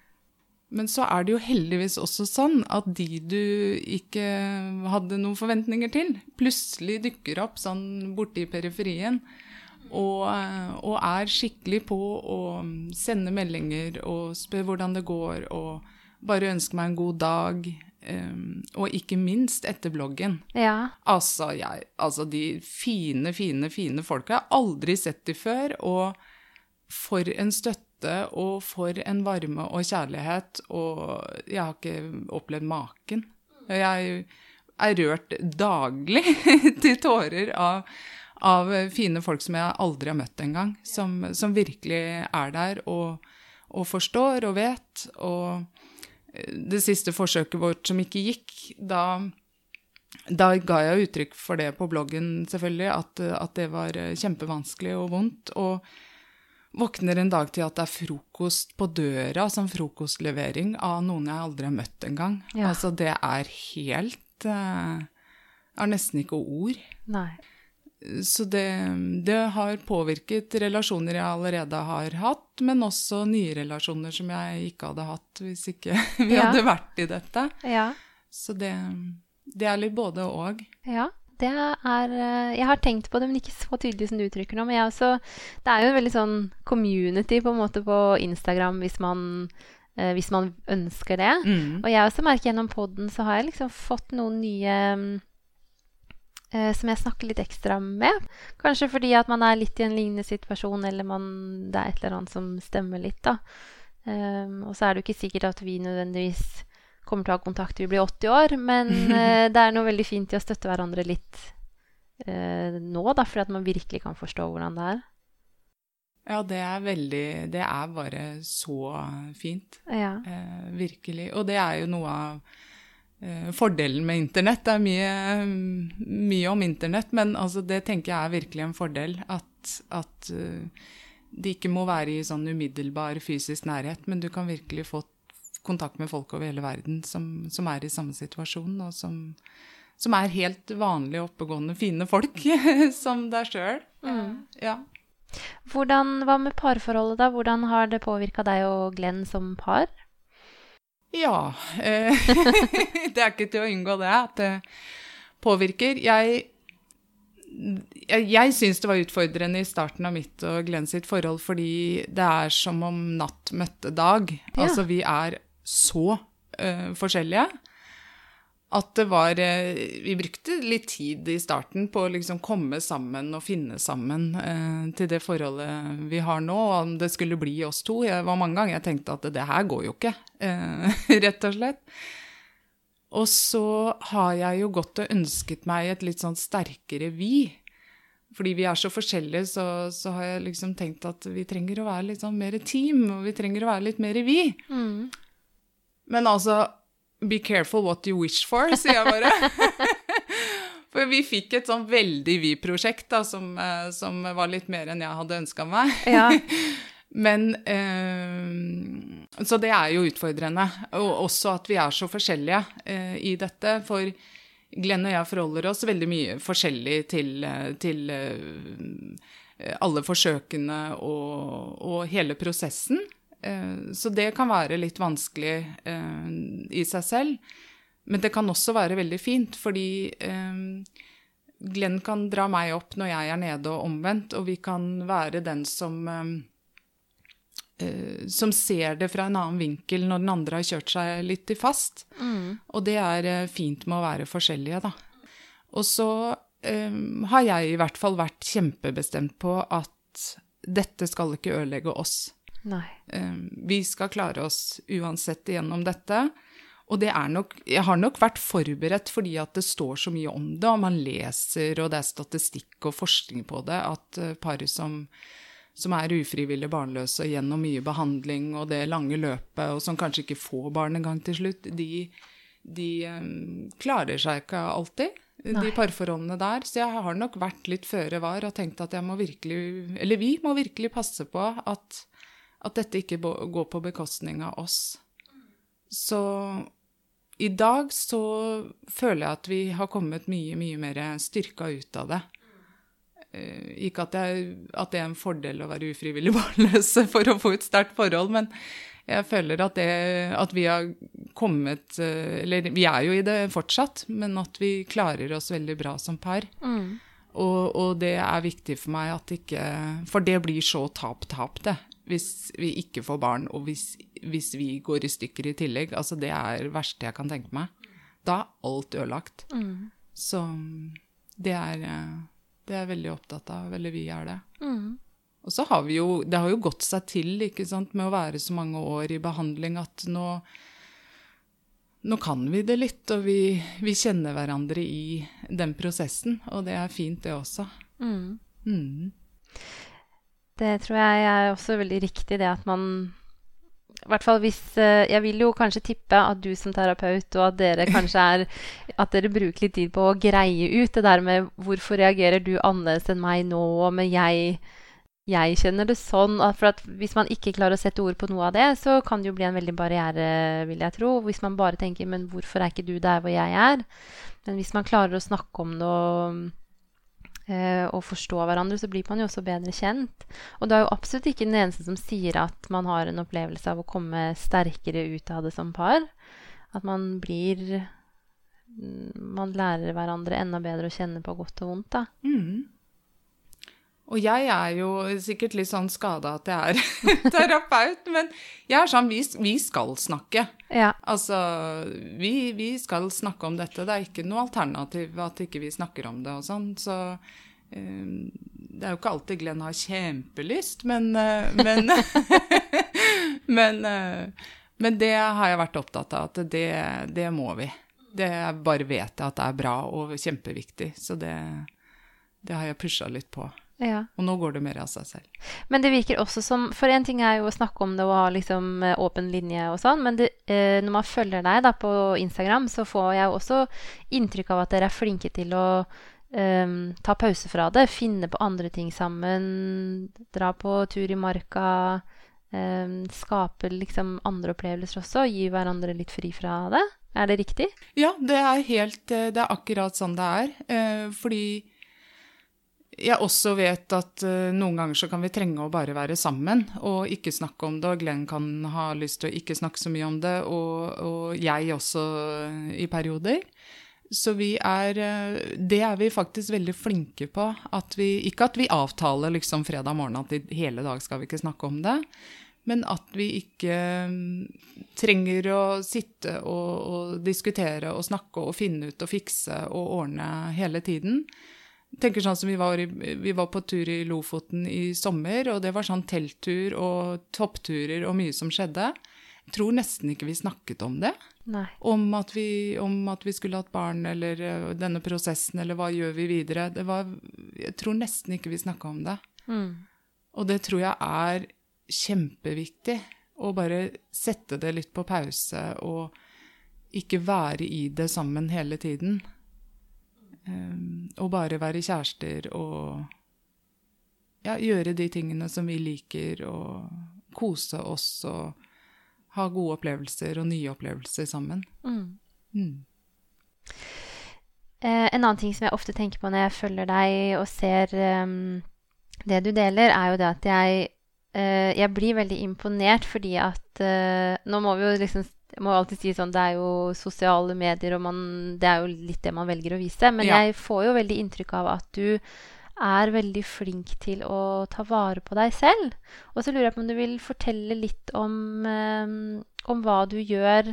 Men så er det jo heldigvis også sånn at de du ikke hadde noen forventninger til, plutselig dukker opp sånn borte i periferien. Og, og, er skikkelig på å sende meldinger og spør hvordan det går, og bare ønske meg en god dag. Um, og ikke minst etter bloggen. Ja. Altså, jeg, altså, de fine, fine, fine folka. Jeg har aldri sett de før. Og for en støtte støtte og for en varme og kjærlighet. Og jeg har ikke opplevd maken. Jeg er rørt daglig til tårer av, av, fine folk som jeg aldri har møtt engang. Som, som virkelig er der og, og, forstår og vet. Og det siste forsøket vårt som ikke gikk, da da ga jeg uttrykk for det på bloggen, selvfølgelig, at, at det var kjempevanskelig og vondt. Og Våkner en dag til at det er frokost på døra, som frokostlevering av noen jeg aldri har møtt engang. Ja. Altså, det er helt uh, har nesten ikke ord. Nei. Så det, det, har påvirket relasjoner jeg allerede har hatt, men også nye relasjoner som jeg ikke hadde hatt hvis ikke vi ja. hadde vært i dette. Ja. Så det, det er litt både og. Ja det er eh, Jeg har tenkt på det, men ikke så tydelig som du uttrykker nå. Men jeg også Det er jo en veldig sånn community på en måte på Instagram hvis man, eh, hvis man ønsker det. Mm. Og jeg også merker gjennom poden så har jeg liksom fått noen nye eh, som jeg snakker litt ekstra med. Kanskje fordi at man er litt i en lignende situasjon, eller man, det er et eller annet som stemmer litt, da. Um, og så er det jo ikke sikkert at vi nødvendigvis kommer til å ha kontakt til vi blir 80 år. Men eh, det er noe veldig fint i å støtte hverandre litt eh, nå, da, fordi at man virkelig kan forstå hvordan det er. Ja, det er veldig Det er bare så fint. Ja. Eh, virkelig. Og det er jo noe av eh, fordelen med internett. Det er mye, mye om internett, men altså, det tenker jeg er virkelig en fordel. At, at uh, det ikke må være i sånn umiddelbar fysisk nærhet, men du kan virkelig få kontakt med folk over hele verden som, som er i samme situasjon, og som, som er helt vanlige, oppegående, fine folk som deg sjøl. Mm. Ja. Hvordan, hva med parforholdet, da? Hvordan har det påvirka deg og Glenn som par? Ja eh, Det er ikke til å unngå det at det påvirker. Jeg jeg, jeg syns det var utfordrende i starten av mitt og Glenn sitt forhold, fordi det er som om natt møtte dag. Ja. Altså, vi er så uh, forskjellige at det var eh, Vi brukte litt tid i starten på å liksom komme sammen og finne sammen eh, til det forholdet vi har nå. og Om det skulle bli oss to. Det var mange ganger jeg tenkte at det her går jo ikke, eh, rett og slett. Og så har jeg jo gått og ønsket meg et litt sånn sterkere vi. Fordi vi er så forskjellige, så, så har jeg liksom tenkt at vi trenger å være litt sånn mer team, og vi trenger å være litt mer vi. Men altså, be careful what you wish for, sier jeg bare. For vi fikk et sånn veldig vi-prosjekt som, eh, som var litt mer enn jeg hadde ønska meg. Ja. Men eh, Så det er jo utfordrende. Og også at vi er så forskjellige eh, i dette. For Glenn og jeg forholder oss veldig mye forskjellig til, eh, til eh, alle forsøkene og, og hele prosessen. Eh, Så det kan være litt vanskelig eh, i seg selv. Men det kan også være veldig fint, fordi eh, Glenn kan dra meg opp når jeg er nede, og omvendt, og vi kan være den som som ser det fra en annen vinkel når den andre har kjørt seg litt i fast. Og det er fint med å være forskjellige, da. Og så um, har jeg i hvert fall vært kjempebestemt på at dette skal ikke ødelegge oss. Nei. Eh, Vi skal klare oss uansett gjennom dette. Og det er nok, jeg har nok vært forberedt fordi at det står så mye om det, og man leser, og det er statistikk og forskning på det, at eh, par som, som er ufrivillig barnløse gjennom mye behandling og det lange løpet, og som kanskje ikke får barn engang til slutt, de, de eh, klarer seg ikke alltid, de Nei. parforholdene der. Så jeg har nok vært litt føre var og tenkt at jeg må virkelig, eller vi må virkelig passe på at, at dette ikke går på bekostning av oss. Så i dag så føler jeg at vi har kommet mye, mye mer styrka ut av det. Eh, Ikke at, jeg, at det er en fordel å være ufrivillig barnløs for å få et sterkt forhold, men jeg føler at, det, at vi har kommet eh, Eller vi er jo i det fortsatt, men at vi klarer oss veldig bra som par. Mm. Og, og det er viktig for meg at ikke For det blir så tap-tap, det. Hvis vi ikke får barn, og hvis, hvis vi går i stykker i tillegg. Altså, det er det verste jeg kan tenke meg. Da er alt ødelagt. Mm. Så det er, eh, det er jeg veldig opptatt av. Eller vi er det. Mm. Og så har vi jo Det har jo gått seg til ikke sant, med å være så mange år i behandling at nå nå kan vi det litt, og vi, vi kjenner hverandre i den prosessen. Og det er fint, det også. Mm. Det tror jeg er også veldig riktig, det at man i hvert fall hvis eh, Jeg vil jo kanskje tippe at du som terapeut og at dere kanskje er At dere bruker litt tid på å greie ut det der med hvorfor reagerer du annerledes enn meg nå, men jeg jeg kjenner det sånn at, for at hvis man ikke klarer å sette ord på noe av det, så kan det jo bli en veldig barriere, vil jeg tro. Hvis man bare tenker 'men hvorfor er ikke du der hvor jeg er?' Men hvis man klarer å snakke om det og, og forstå hverandre, så blir man jo også bedre kjent. Og det er jo absolutt ikke den eneste som sier at man har en opplevelse av å komme sterkere ut av det som par. At man blir mm, Man lærer hverandre enda bedre å kjenne på godt og vondt, da. Mm. Og jeg er jo sikkert litt sånn skada at jeg er terapeut, men jeg er sånn vi, vi skal snakke. Ja. Altså, vi, vi skal snakke om dette. Det er ikke noe alternativ at ikke vi snakker om det og sånn. Så um, det er jo ikke alltid Glenn har kjempelyst, men uh, Men, men, uh, men det har jeg vært opptatt av, at det, det må vi. Det bare vet jeg at det er bra og kjempeviktig. Så det, det har jeg pusha litt på. Ja. Og nå går det mer av seg selv. Men det virker også som For en ting er jo å snakke om det og ha liksom eh, åpen linje og sånn, men det, eh, når man følger deg da på Instagram, så får jeg jo også inntrykk av at dere er flinke til å eh, ta pause fra det, finne på andre ting sammen, dra på tur i marka, eh, skape liksom andre opplevelser også, gi hverandre litt fri fra det. Er det riktig? Ja, det er helt eh, Det er akkurat sånn det er. Eh, fordi jeg også vet at uh, noen ganger så kan vi trenge å bare være sammen og ikke snakke om det, og Glenn kan ha lyst til å ikke snakke så mye om det, og, og jeg også uh, i perioder. Så vi er uh, Det er vi faktisk veldig flinke på. At vi, ikke at vi avtaler liksom fredag morgen at i hele dag skal vi ikke snakke om det. Men at vi ikke mm, trenger å sitte og, og, diskutere og snakke og finne ut og fikse og ordne hele tiden. Tenker sånn som vi var, vi var, på tur i Lofoten i sommer, og det var sånn telttur og toppturer og mye som skjedde. Jeg tror nesten ikke vi snakket om det. Om at, vi, om at, vi, skulle hatt barn, eller uh, denne prosessen, eller hva gjør vi videre. Var, jeg tror nesten ikke vi snakka om det. Mm. Og det tror jeg er kjempeviktig. Å bare sette det litt på pause og ikke være i det sammen hele tiden. Um, og bare være kjærester og ja, gjøre de tingene som vi liker, og kose oss og ha gode opplevelser og nye opplevelser sammen. Mm. Mm. Eh, en annen ting som jeg ofte tenker på når jeg følger deg og ser um, det du deler, er jo det at jeg, jeg blir veldig imponert fordi at uh, Nå må vi jo liksom må alltid si sånn, Det er jo sosiale medier, og man, det er jo litt det man velger å vise. Men ja. jeg får jo veldig inntrykk av at du er veldig flink til å ta vare på deg selv. Og så lurer jeg på om du vil fortelle litt om, um, om hva du gjør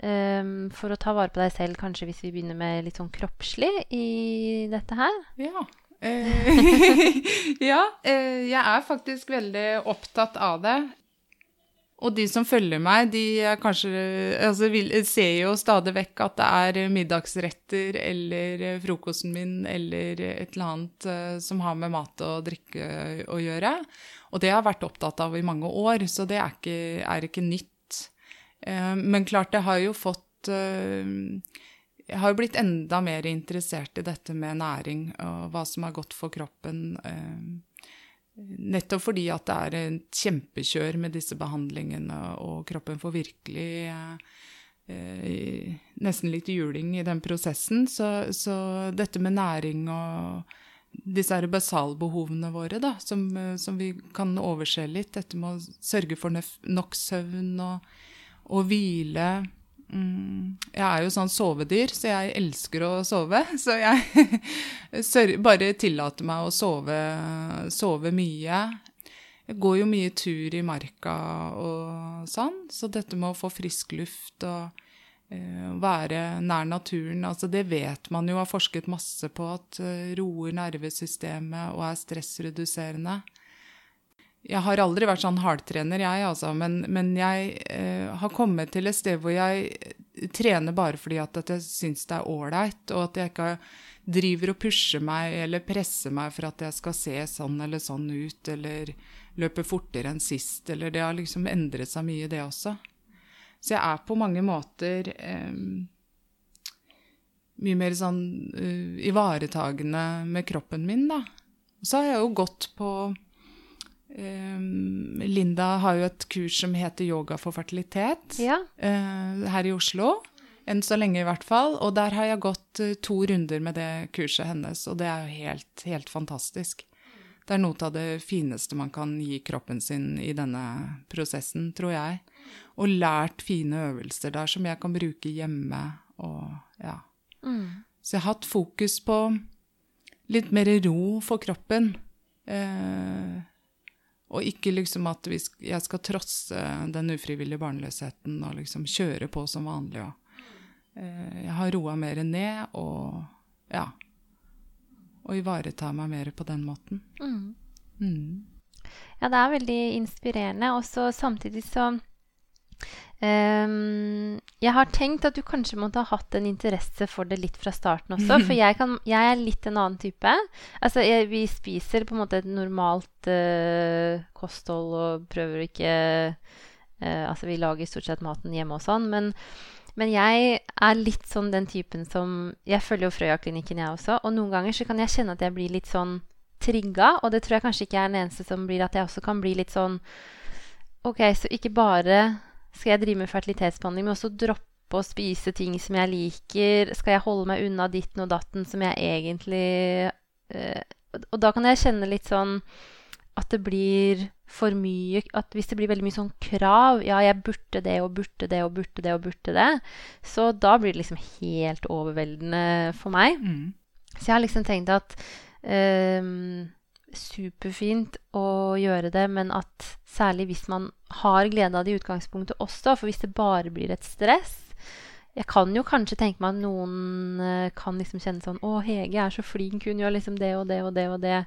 um, for å ta vare på deg selv, kanskje hvis vi begynner med litt sånn kroppslig i dette her? Ja. Eh, ja, eh, jeg er faktisk veldig opptatt av det. Og de som følger meg, de kanskje, altså, ser jo stadig vekk at det er middagsretter eller frokosten min eller et eller annet uh, som har med mat og drikke å gjøre. Og det har jeg vært opptatt av i mange år, så det er ikke, er ikke nytt. Men klart, det har jo fått Jeg har jo blitt enda mer interessert i dette med næring og hva som er godt for kroppen. Uh, Nettopp fordi at det er et kjempekjør med disse behandlingene, og kroppen får virkelig eh, nesten litt juling i den prosessen. Så, så, dette med næring og disse her basalbehovene våre, da, som, som, vi kan overse litt, dette med å sørge for nok søvn og, og hvile jeg er jo sånn sovedyr, så jeg elsker å sove. Så jeg bare tillater meg å sove, sove, mye. Jeg går jo mye tur i marka og sånn, så dette med å få frisk luft og uh, være nær naturen, altså det vet man jo har forsket masse på at uh, roer nervesystemet og er stressreduserende. Jeg har aldri vært sånn hardtrener, jeg, altså, men, men jeg eh, har kommet til et sted hvor jeg trener bare fordi at jeg syns det er ålreit, og at jeg ikke driver og pusher meg eller presser meg for at jeg skal se sånn eller sånn ut, eller løpe fortere enn sist, eller det har liksom endret seg mye, det også. Så jeg er på mange måter eh, mye mer sånn uh, ivaretagende med kroppen min, da. Så har jeg jo gått på Linda har jo et kurs som heter Yoga for fertilitet ja. uh, her i Oslo. Enn så lenge, i hvert fall. Og der har jeg gått uh, to runder med det kurset hennes, og det er jo helt, helt fantastisk. Det er noe av det fineste man kan gi kroppen sin i denne prosessen, tror jeg. Og lært fine øvelser der som jeg kan bruke hjemme og ja. Mm. Så jeg har hatt fokus på litt mer ro for kroppen. Uh, og ikke liksom at vi, jeg skal trosse den ufrivillige barnløsheten og liksom kjøre på som vanlig. Og, eh, jeg har roa mer ned og ja. Og ivareta meg mer på den måten. Mm. Mm. Ja, det er veldig inspirerende. Og så samtidig så Um, jeg har tenkt at du kanskje måtte ha hatt en interesse for det litt fra starten også. For jeg, kan, jeg er litt en annen type. Altså, jeg, vi spiser på en måte et normalt uh, kosthold og prøver å ikke uh, Altså, vi lager stort sett maten hjemme og sånn. Men, men, jeg er litt sånn den typen som Jeg følger jo Frøya-klinikken, jeg også. Og noen ganger så kan jeg kjenne at jeg blir litt sånn trigga. Og det tror jeg kanskje ikke er den eneste som blir at jeg også kan bli litt sånn OK, så ikke bare skal jeg drive med fertilitetsbehandling, men også droppe å spise ting som jeg liker? Skal jeg holde meg unna ditten og datten som jeg egentlig uh, Og da kan jeg kjenne litt sånn at det blir for mye at Hvis det blir veldig mye sånn krav Ja, jeg burde det og burde det og burde det og burde det. Så da blir det liksom helt overveldende for meg. Mm. Så jeg har liksom tenkt at um, Superfint å gjøre det, men at særlig hvis man har glede av det i utgangspunktet også, for hvis det bare blir et stress Jeg kan jo kanskje tenke meg at noen uh, kan liksom kjenne sånn Å, Hege er så flink, hun gjør liksom det og det og det og det.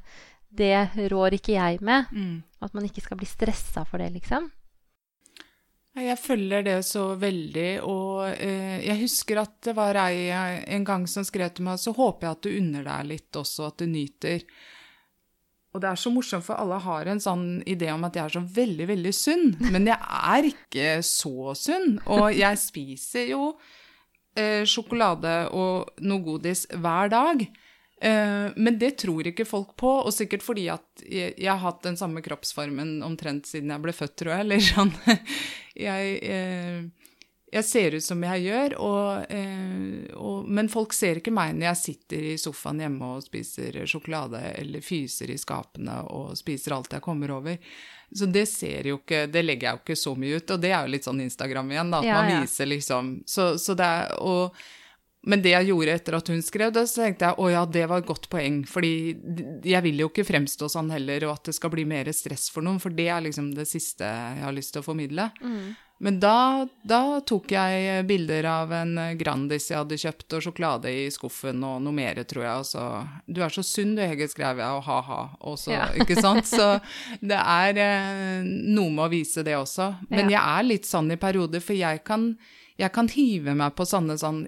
Det rår ikke jeg med. Mm. At man ikke skal bli stressa for det, liksom. Jeg følger det så veldig, og eh, jeg husker at det var ei en gang som skrev til meg så håper jeg at du unner deg litt også, at du nyter. Og det er så morsomt, for alle har en sånn idé om at jeg er så veldig, veldig sunn. Men jeg er ikke så sunn. Og jeg spiser jo eh, sjokolade og noe godis hver dag. Eh, men det tror ikke folk på, og sikkert fordi at jeg, jeg, har hatt den samme kroppsformen omtrent siden jeg ble født, tror jeg. Eller sånn jeg, eh, jeg, ser ut som jeg gjør, og, eh, og, men folk ser ikke meg når jeg sitter i sofaen hjemme og spiser sjokolade eller fyser i skapene og spiser alt jeg kommer over. Så det ser jo ikke Det legger jeg jo ikke så mye ut, og det er jo litt sånn Instagram igjen, da, at Ja, man ja. viser liksom Så, så det er og men det jeg gjorde etter at hun skrev det, så tenkte jeg å ja, det var et godt poeng. Fordi jeg vil jo ikke fremstå sånn heller, og at det skal bli mer stress for noen. For det er liksom det siste jeg har lyst til å formidle. Men da, da tok jeg bilder av en Grandis jeg hadde kjøpt, og sjokolade i skuffen, og noe mer, tror jeg. Og så Du er så sunn du, Hege, skrev jeg, og ha-ha. Ja. ikke sant? Så det er eh, noe med å vise det også. Men Ja. jeg er litt sånn i perioder, for jeg kan, jeg kan hive meg på sånne sånn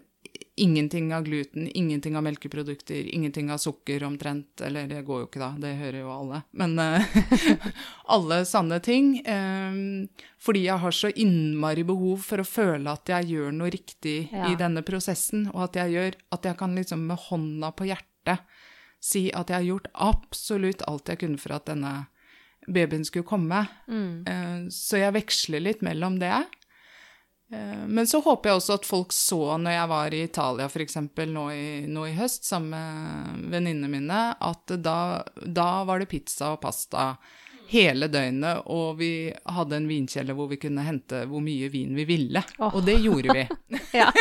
Ingenting av gluten, ingenting av melkeprodukter, ingenting av sukker omtrent. Eller det går jo ikke, da, det hører jo alle. Men eh, alle sanne ting. eh, fordi jeg har så innmari behov for å føle at jeg gjør noe riktig Ja. i denne prosessen, og at jeg gjør At jeg kan liksom med hånda på hjertet si at jeg har gjort absolutt alt jeg kunne for at denne babyen skulle komme. Mm. Så jeg veksler litt mellom det. Eh, Men så håper jeg også at folk så når jeg var i Italia f.eks. Nå, i- nå i høst sammen med venninnene mine, at da, da var det pizza og pasta hele døgnet, og vi hadde en vinkjeller hvor vi kunne hente hvor mye vin vi ville. Oh. Og det gjorde vi. Ja,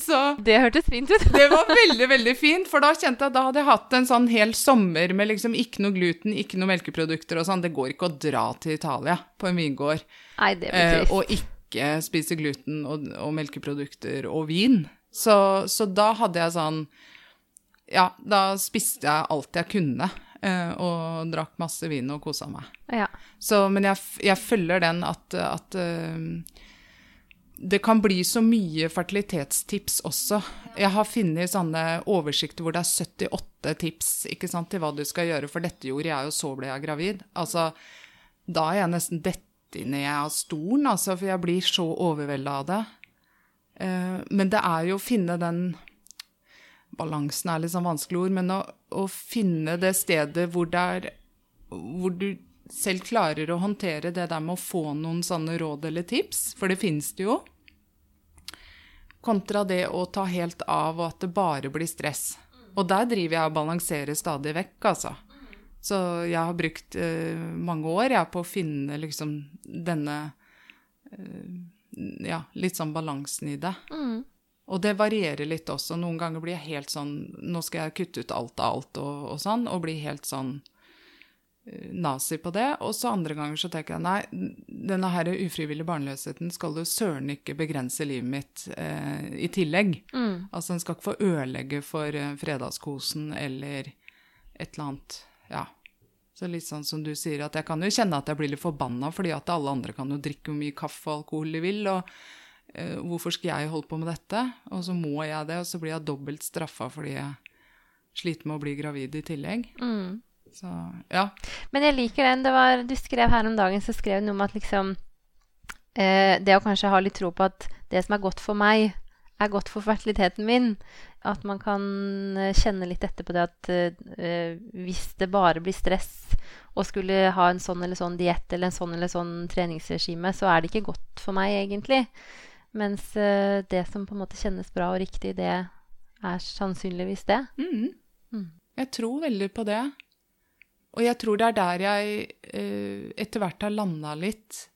Så Det hørtes fint ut. det var veldig, veldig fint, for da kjente jeg at da hadde jeg hatt en sånn hel sommer med liksom ikke noe gluten, ikke noe melkeprodukter og sånn. Det går ikke å dra til Italia på en vingård Nei, det blir eh, og ikke spise gluten og, og melkeprodukter og vin. Så, så da hadde jeg sånn Ja, da spiste jeg alt jeg kunne. eh, og drakk masse vin og kosa meg. Ja. Så, men jeg, jeg følger den at, at eh, det kan bli så mye fertilitetstips også. Jeg har funnet sånne oversikter hvor det er 78 tips ikke sant, til hva du skal gjøre, for dette gjorde jeg, og så ble jeg gravid. Altså, da er jeg nesten dette ned av stolen, altså, for jeg blir så overvelda av det. Eh, men det er jo å finne den Balansen er litt sånn vanskelig ord, men å, å finne det stedet hvor det er hvor du selv klarer å håndtere det der med å få noen sånne råd eller tips, for det finnes det jo, kontra det å ta helt av og at det bare blir stress. Og der driver jeg og balanserer stadig vekk, altså. Så jeg har brukt uh, mange år ja, på å finne liksom denne uh, Ja, litt sånn balansen i det. Mm. Og det varierer litt også. Noen ganger blir jeg helt sånn Nå skal jeg kutte ut alt av alt og, og sånn, og bli helt sånn uh, nazi på det. Og så andre ganger så tenker jeg nei, denne her ufrivillige barnløsheten skal jo søren ikke begrense livet mitt i tillegg. Mm. Altså den skal ikke få ødelegge for fredagskosen eller et eller annet. Ja. Så litt sånn som du sier, at jeg kan jo kjenne at jeg blir litt forbanna, fordi at alle andre kan jo drikke hvor mye kaffe og alkohol de vil, og eh, hvorfor skal jeg holde på med dette? Og så må jeg det, og så blir jeg dobbelt straffa fordi jeg sliter med å bli gravid i tillegg. Mm. Så ja. Men jeg liker den. Det var, du skrev her om dagen så skrev du noe om at liksom eh, Det å kanskje ha litt tro på at det som er godt for meg, er godt for fertiliteten min. At man kan eh, kjenne litt etter på det at uh, hvis det bare blir stress og skulle ha en sånn eller sånn diett eller en sånn eller sånn treningsregime, så er det ikke godt for meg, egentlig. Mens uh, det som på en måte kjennes bra og riktig, det er sannsynligvis det. Mm. Mm. Jeg tror veldig på det. og jeg tror det er der jeg uh, etter hvert har landa litt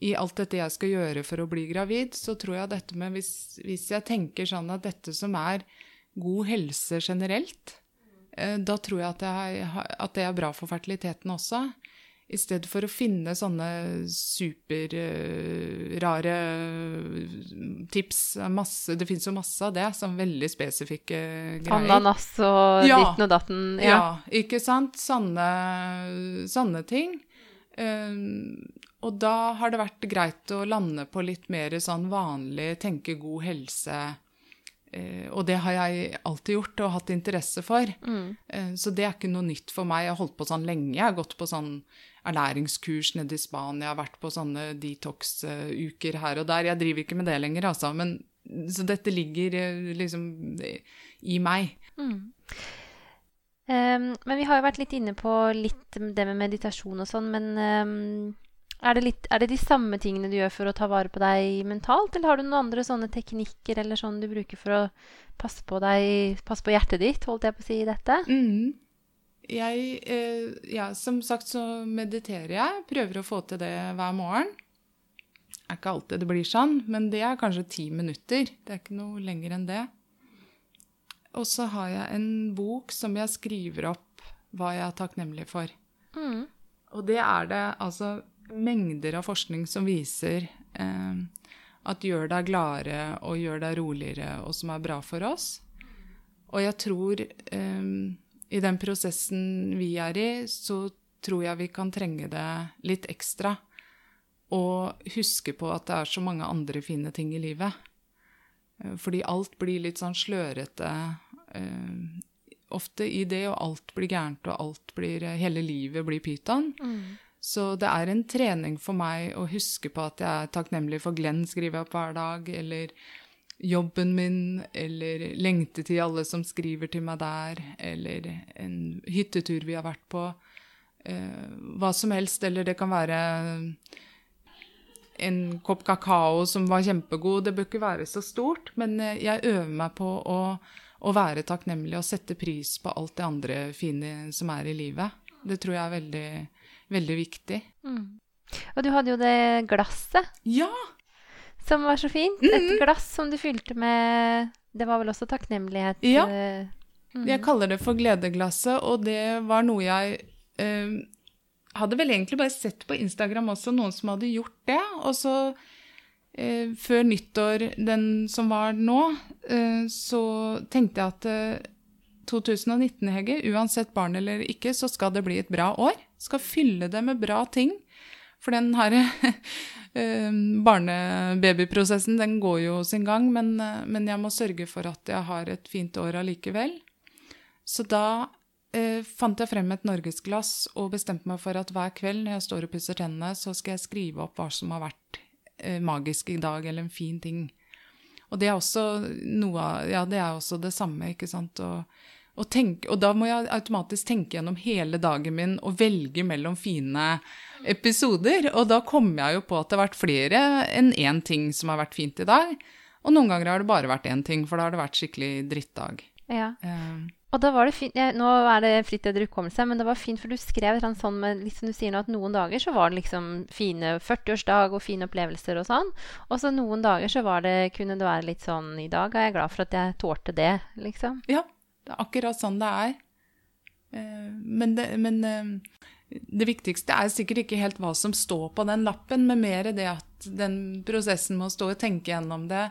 i alt dette jeg skal gjøre for å bli gravid. Så tror jeg dette med hvis, hvis jeg tenker sånn at dette som er god helse generelt, eh, da tror jeg at, jeg at, det er bra for fertiliteten også. I stedet for å finne sånne superrare uh, tips. Masse, det fins jo masse av det, som veldig spesifikke greier. Ananas og ja, ditten og datten. Ja. ja, ikke sant. Sånne, sånne ting. Um, og da har det vært greit å lande på litt mer sånn vanlig tenke god helse. Uh, og det har jeg alltid gjort og hatt interesse for. Mm. Uh, så det er ikke noe nytt for meg. Jeg har holdt på sånn lenge. Jeg har gått på sånn ernæringskurs nede i Spania, jeg har vært på sånne detox-uker her og der. Jeg driver ikke med det lenger, altså. Men, så dette ligger eh, liksom i meg. Mm. Um, men vi har jo vært litt inne på litt det med meditasjon og sånn, men um, er, det litt, er, det de samme tingene du gjør for å ta vare på deg mentalt, eller har du noen andre sånne teknikker eller sånn du bruker for å passe på deg, passe på hjertet ditt, holdt jeg på å si, i dette? Mm jeg eh, Ja, som sagt så mediterer jeg. Prøver å få til det hver morgen. Det er ikke alltid det blir sånn, men det er kanskje ti minutter. Det er ikke noe lenger enn det. Og så har jeg en bok som jeg skriver opp hva jeg er takknemlig for. Mm. Og det er det altså mengder av forskning som viser eh, at gjør deg gladere og gjør deg roligere, og som er bra for oss. Og jeg tror eh, i den prosessen vi er i, så tror jeg vi kan trenge det litt ekstra. Og huske på at det er så mange andre fine ting i livet. Eh, fordi alt blir litt sånn slørete eh, ofte i det, og alt blir gærent, og alt blir Hele livet blir pyton. Mm. Så det er en trening for meg å huske på at jeg er takknemlig for Glenn, skriver jeg opp hver dag, eller jobben min, eller lengte til alle som skriver til meg der, eller en hyttetur vi har vært på. Eh, hva som helst. Eller det kan være en kopp kakao som var kjempegod. Det bør ikke være så stort, men eh, jeg øver meg på å, å være takknemlig og sette pris på alt det andre fine som er i livet. Det tror jeg er veldig, veldig viktig. Mm. Og du hadde jo det glasset. Ja! Som var så fint. Mm -hmm. Et glass som du fylte med Det var vel også takknemlighet? Ja. Mm. Jeg kaller det for gledeglasset, og det var noe jeg eh, hadde vel egentlig bare sett på Instagram også, noen som hadde gjort det. Og så, eh, før nyttår, den som var nå, eh, så tenkte jeg at 2019, Hegge, uansett barn eller ikke, så skal det bli et bra år. Skal fylle det med bra ting. For den her eh, barnebabyprosessen, den går jo sin gang, men, eh, men, jeg må sørge for at jeg har et fint år allikevel. Så da eh, fant jeg frem et norgesglass og bestemte meg for at hver kveld når jeg står og pusser tennene, så skal jeg skrive opp hva som har vært eh, magisk i dag, eller en fin ting. Og det er også noe Ja, det er også det samme, ikke sant. Og, og, tenk, og da må jeg automatisk tenke gjennom hele dagen min og velge mellom fine episoder. Og da kommer jeg jo på at det har vært flere enn én ting som har vært fint i dag. Og noen ganger har det bare vært én ting, for da har det vært skikkelig drittdag. Ja. Um, og da var det fint, ja, Nå er det fritt etter hukommelse, men det var fint, for du skrev sånn med liksom du sier nå, at noen dager så var det liksom fine 40-årsdag og fine opplevelser og sånn. Og så noen dager så var det, kunne det være litt sånn I dag er jeg glad for at jeg tålte det, liksom. Ja. Det er akkurat sånn det er. Uh, men, det, men uh, det viktigste er sikkert ikke helt hva som står på den lappen, men mer det at den prosessen med å stå og tenke gjennom det,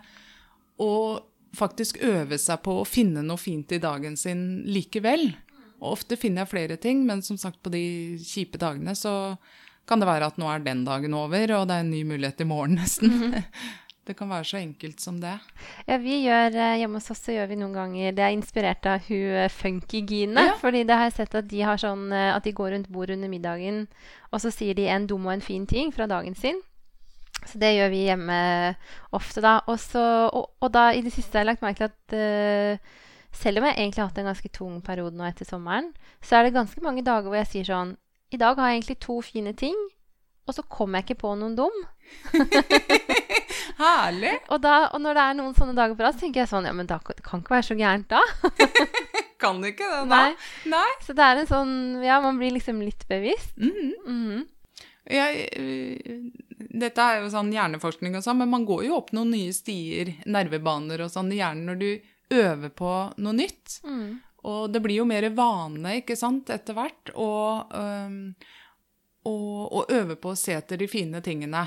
og faktisk øve seg på å finne noe fint i dagen sin likevel. Og ofte finner jeg flere ting, men som sagt på de kjipe dagene så kan det være at nå er den dagen over, og det er en ny mulighet i morgen, nesten. Mm -hmm. Det kan være så enkelt som det. Ja, vi gjør, eh, Hjemme hos oss så gjør vi noen ganger Det er inspirert av hun eh, Funky-Gine. Ja. fordi det har jeg sett at de har sånn eh, at de går rundt bordet under middagen, og så sier de en dum og en fin ting fra dagen sin. Så det gjør vi hjemme ofte, da. Også, og, og, da i det siste har jeg lagt merke til at uh, selv om jeg egentlig har hatt en ganske tung periode nå etter sommeren, så er det ganske mange dager hvor jeg sier sånn I dag har jeg egentlig to fine ting, og så kommer jeg ikke på noen dum. Herlig. og, da, og, når det er noen sånne dager på rad, tenker jeg sånn Ja, men da kan ikke være så gærent, da. kan ikke det, da. Nei. Nei. Så det er en sånn Ja, man blir liksom litt bevisst. Mm. Mm -hmm. Jeg, øh, dette er jo sånn hjerneforskning og sånn, men man går jo opp noen nye stier, nervebaner og sånn i hjernen når du øver på noe nytt. Mm. Og det blir jo mer vane, ikke sant, etter hvert, og, øhm, og, og øve på å se etter de fine tingene.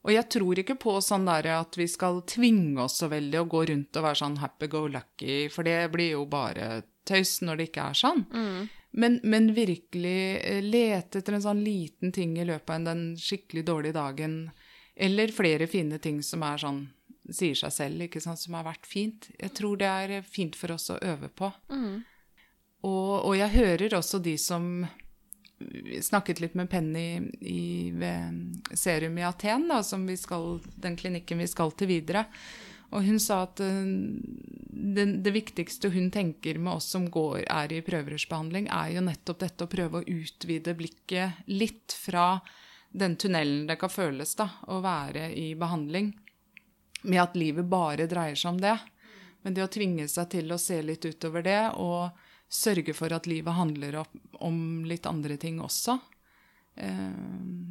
Og jeg tror ikke på sånn der at vi skal tvinge oss så veldig og gå rundt og være sånn happy go lucky, for det blir jo bare tøys når det ikke er sånn. Mm. Men, men virkelig eh, lete etter en sånn liten ting i løpet av den skikkelig dårlige dagen, eller flere fine ting som er sånn sier seg selv, ikke sant, som har vært fint. Jeg tror det er fint for oss å øve på. Mm. Og, og jeg hører også de som snakket litt med Penny i, ved Serum i Aten, da, skal, den klinikken vi skal til videre. Og hun sa at eh, det, det viktigste hun tenker med oss som går, er i prøverørsbehandling, er jo nettopp dette å prøve å utvide blikket litt fra den tunnelen det kan føles da, å være i behandling, med at livet bare dreier seg om det. Men det å tvinge seg til å se litt utover det, og sørge for at livet handler om, litt andre ting også, eh,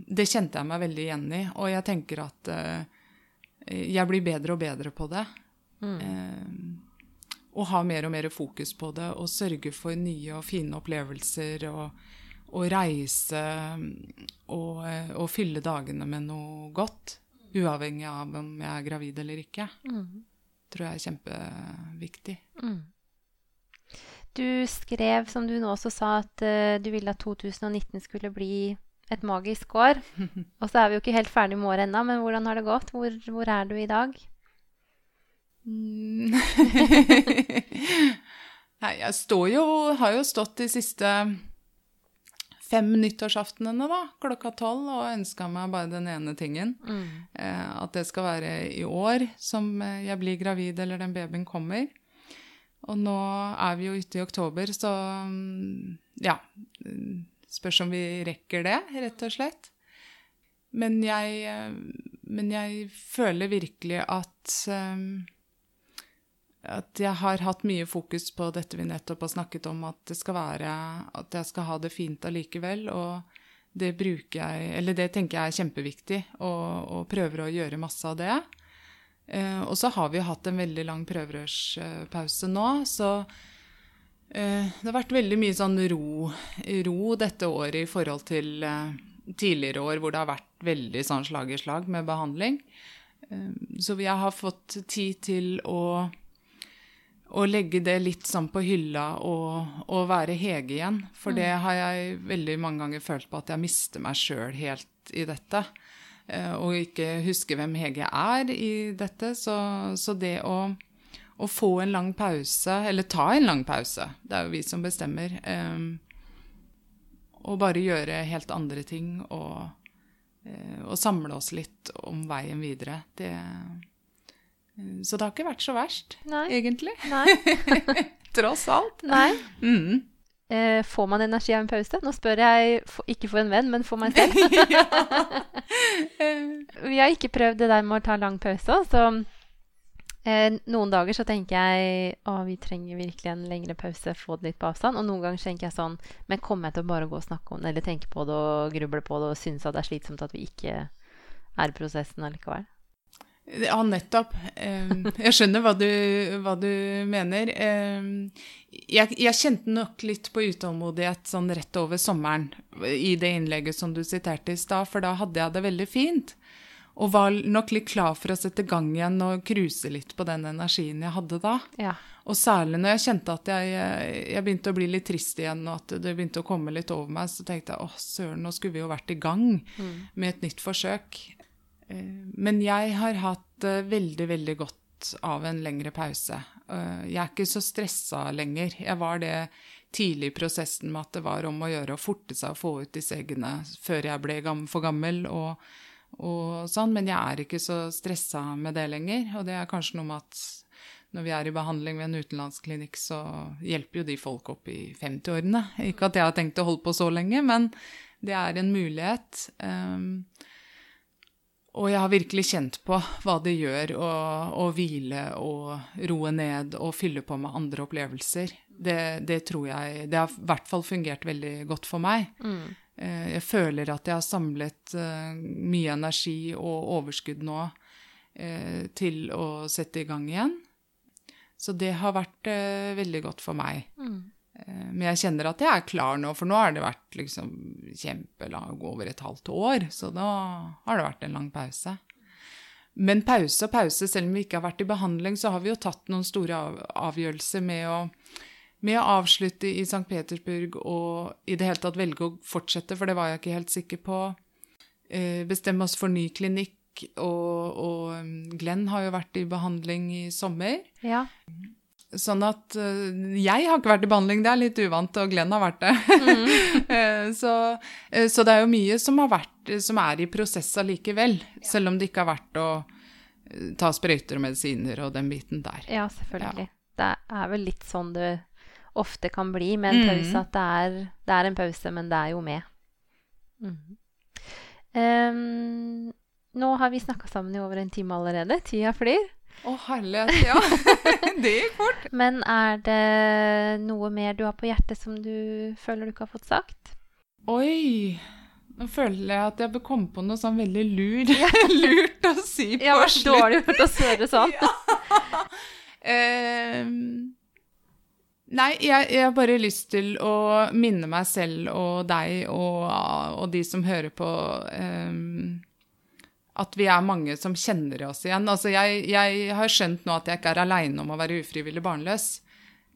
det kjente jeg meg veldig igjen i. Og jeg tenker at eh, jeg blir bedre og bedre på det. Eh, og har mer og mer fokus på det, og sørge for nye og fine opplevelser. og og reise og, og fylle dagene med noe godt. Uavhengig av om jeg er gravid eller ikke. Mm. tror jeg er kjempeviktig. Mm. Du skrev, som du nå også sa, at uh, du ville at 2019 skulle bli et magisk år. Og så er vi jo ikke helt ferdig med året ennå, men hvordan har det gått? Hvor, hvor er du i dag? Mm. Nei, jeg står jo Har jo stått de siste fem nyttårsaftenene, da, klokka tolv, og ønska meg bare den ene tingen. Eh, at det skal være i år som eh, jeg blir gravid eller den babyen kommer. Og nå er vi jo ute i oktober, så mm, ja mm, Spørs om vi rekker det, rett og slett. Men jeg, eh, men jeg føler virkelig at eh, at jeg har hatt mye fokus på dette vi nettopp har snakket om, at det skal være At jeg skal ha det fint allikevel. Og det bruker jeg Eller det tenker jeg er kjempeviktig, og, og prøver å gjøre masse av det. Eh, og så har vi hatt en veldig lang prøverørspause nå, så eh, det har vært veldig mye sånn ro, ro dette året i forhold til eh, tidligere år hvor det har vært veldig sånn slag i slag med behandling. Eh, så jeg har fått tid til å å legge det litt sånn på hylla og, og være Hege igjen. For det har jeg veldig mange ganger følt på at jeg mister meg sjøl helt i dette. Eh, og ikke husker hvem Hege er i dette. Så, så det å, å, få en lang pause, eller ta en lang pause, det er jo vi som bestemmer, eh, og bare gjøre helt andre ting og, eh, og samle oss litt om veien videre, det så det har ikke vært så verst, Nei. egentlig. Nei. Tross alt. Nei. Mm. Eh, får man energi av en pause? Nå spør jeg for, ikke for en venn, men for meg selv. Vi har ikke prøvd det der med å ta lang pause, så eh, noen dager så tenker jeg å, vi trenger virkelig en lengre pause, få det litt på avstand. Og noen ganger tenker jeg sånn, men kommer jeg til å bare gå og snakke om det, eller tenke på det og gruble på det og synes at det er slitsomt at vi ikke er i prosessen allikevel? Ja, nettopp. Jeg skjønner hva du, hva du mener. Jeg, jeg, kjente nok litt på utålmodighet sånn rett over sommeren i det innlegget som du siterte i stad, for da hadde jeg det veldig fint. Og var nok litt klar for å sette gang igjen og cruise litt på den energien jeg hadde da. Ja. Og særlig når jeg kjente at jeg, jeg, begynte å bli litt trist igjen, og at det begynte å komme litt over meg, så tenkte jeg åh, søren, nå skulle vi jo vært i gang Mm. med et nytt forsøk. Men jeg har hatt veldig, veldig godt av en lengre pause. Jeg er ikke så stressa lenger. Jeg var det tidlig i prosessen med at det var om å gjøre å forte seg å få ut disse eggene før jeg ble for gammel og, og sånn, men jeg er ikke så stressa med det lenger. Og det er kanskje noe med at når vi er i behandling ved en utenlandsklinikk, så hjelper jo de folk opp i 50-årene. Ikke at jeg har tenkt å holde på så lenge, men det er en mulighet. Um, og jeg har virkelig kjent på hva det gjør å, å hvile og roe ned og fylle på med andre opplevelser. Det, det, tror jeg Det har i hvert fall fungert veldig godt for meg. Mm. Eh, jeg føler at jeg har samlet uh, mye energi og overskudd nå uh, til å sette i gang igjen. Så det har vært veldig godt for meg. Mm. Men jeg kjenner at jeg er klar nå, for nå har det vært liksom kjempelang, over et halvt år. Så da har det vært en lang pause. Men pause og pause, selv om vi ikke har vært i behandling, så har vi jo tatt noen store avgjørelser med å, med å avslutte i St. Petersburg og i det hele tatt velge å fortsette, for det var jeg ikke helt sikker på. Eh, bestemme oss for ny klinikk. Og, og um, Glenn har jo vært i behandling i sommer. Ja. Sånn at uh, jeg har ikke vært i behandling, det er litt uvant, og Glenn har vært det. Mm. så, uh, så, det er jo mye som, vært, som er i prosess allikevel, ja. selv om det ikke har vært å ta sprøyter og medisiner og den biten der. Ja, selvfølgelig. Ja. Det er vel litt sånn det ofte kan bli med en pause, mm. at det er, det er, en pause, men det er jo med. Mm. Um, nå har vi snakka sammen i over en time allerede. Tida flyr. Å, herlighet, ja. det gikk fort. Men er det noe mer du har på hjertet som du føler du ikke har fått sagt? Oi. Nå føler jeg at jeg bør komme på noe sånn veldig lur, lurt å si på. Ja, det dårlig til å svare sånn. ja. uh, nei, jeg, jeg, har bare lyst til å minne meg selv og deg og, og de som hører på um, at vi er mange som kjenner oss igjen. Altså, jeg, jeg har skjønt nå at jeg ikke er aleine om å være ufrivillig barnløs.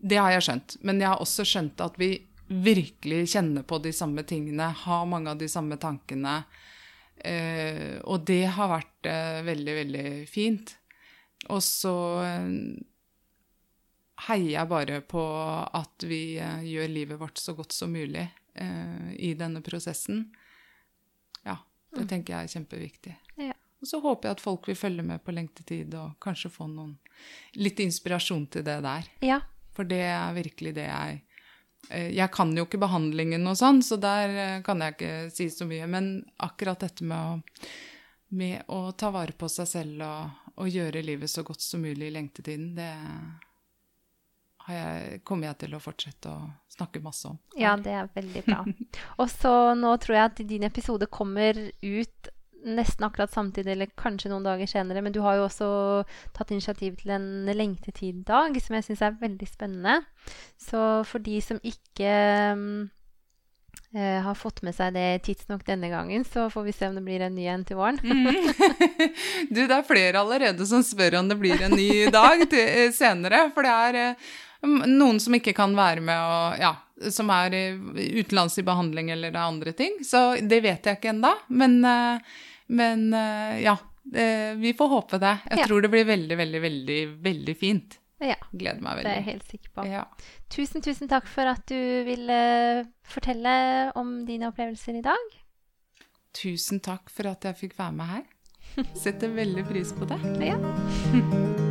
Det har jeg skjønt. Men jeg har også skjønt at vi virkelig kjenner på de samme tingene, har mange av de samme tankene. Eh, og det har vært eh, veldig, veldig fint. Og så eh, heier jeg bare på at vi eh, gjør livet vårt så godt som mulig eh, i denne prosessen. Ja, det mm. tenker jeg er kjempeviktig. Og så håper jeg at folk vil følge med på lengtetid og kanskje få noen, litt inspirasjon til det der. Ja. For det er virkelig det jeg eh, Jeg kan jo ikke behandlingen og sånn, så der eh, kan jeg ikke si så mye. Men akkurat dette med å, med å ta vare på seg selv og, og, gjøre livet så godt som mulig i lengtetiden, det jeg, kommer jeg til å fortsette å snakke masse om. Ja, det er veldig bra. Og så nå tror jeg at din episode kommer ut nesten akkurat samtidig, eller kanskje noen dager senere. Men du har jo også tatt initiativ til en lengtetid-dag, som jeg syns er veldig spennende. Så for de som ikke eh, har fått med seg det tidsnok denne gangen, så får vi se om det blir en ny en til våren. mm. Du, det er flere allerede som spør om det blir en ny dag til, eh, senere. For det er eh, noen som ikke kan være med og Ja, som er utenlands i behandling eller andre ting. Så det vet jeg ikke ennå. Men uh, men eh, ja, eh, vi får håpe det. Jeg ja. tror det blir veldig, veldig, veldig, veldig fint. Ja. Gleder meg veldig. Det er jeg helt sikker på. Ja. Tusen, tusen takk for at du ville fortelle om dine opplevelser i dag. Tusen takk for at jeg fikk være med her. Setter veldig pris på det. Ja.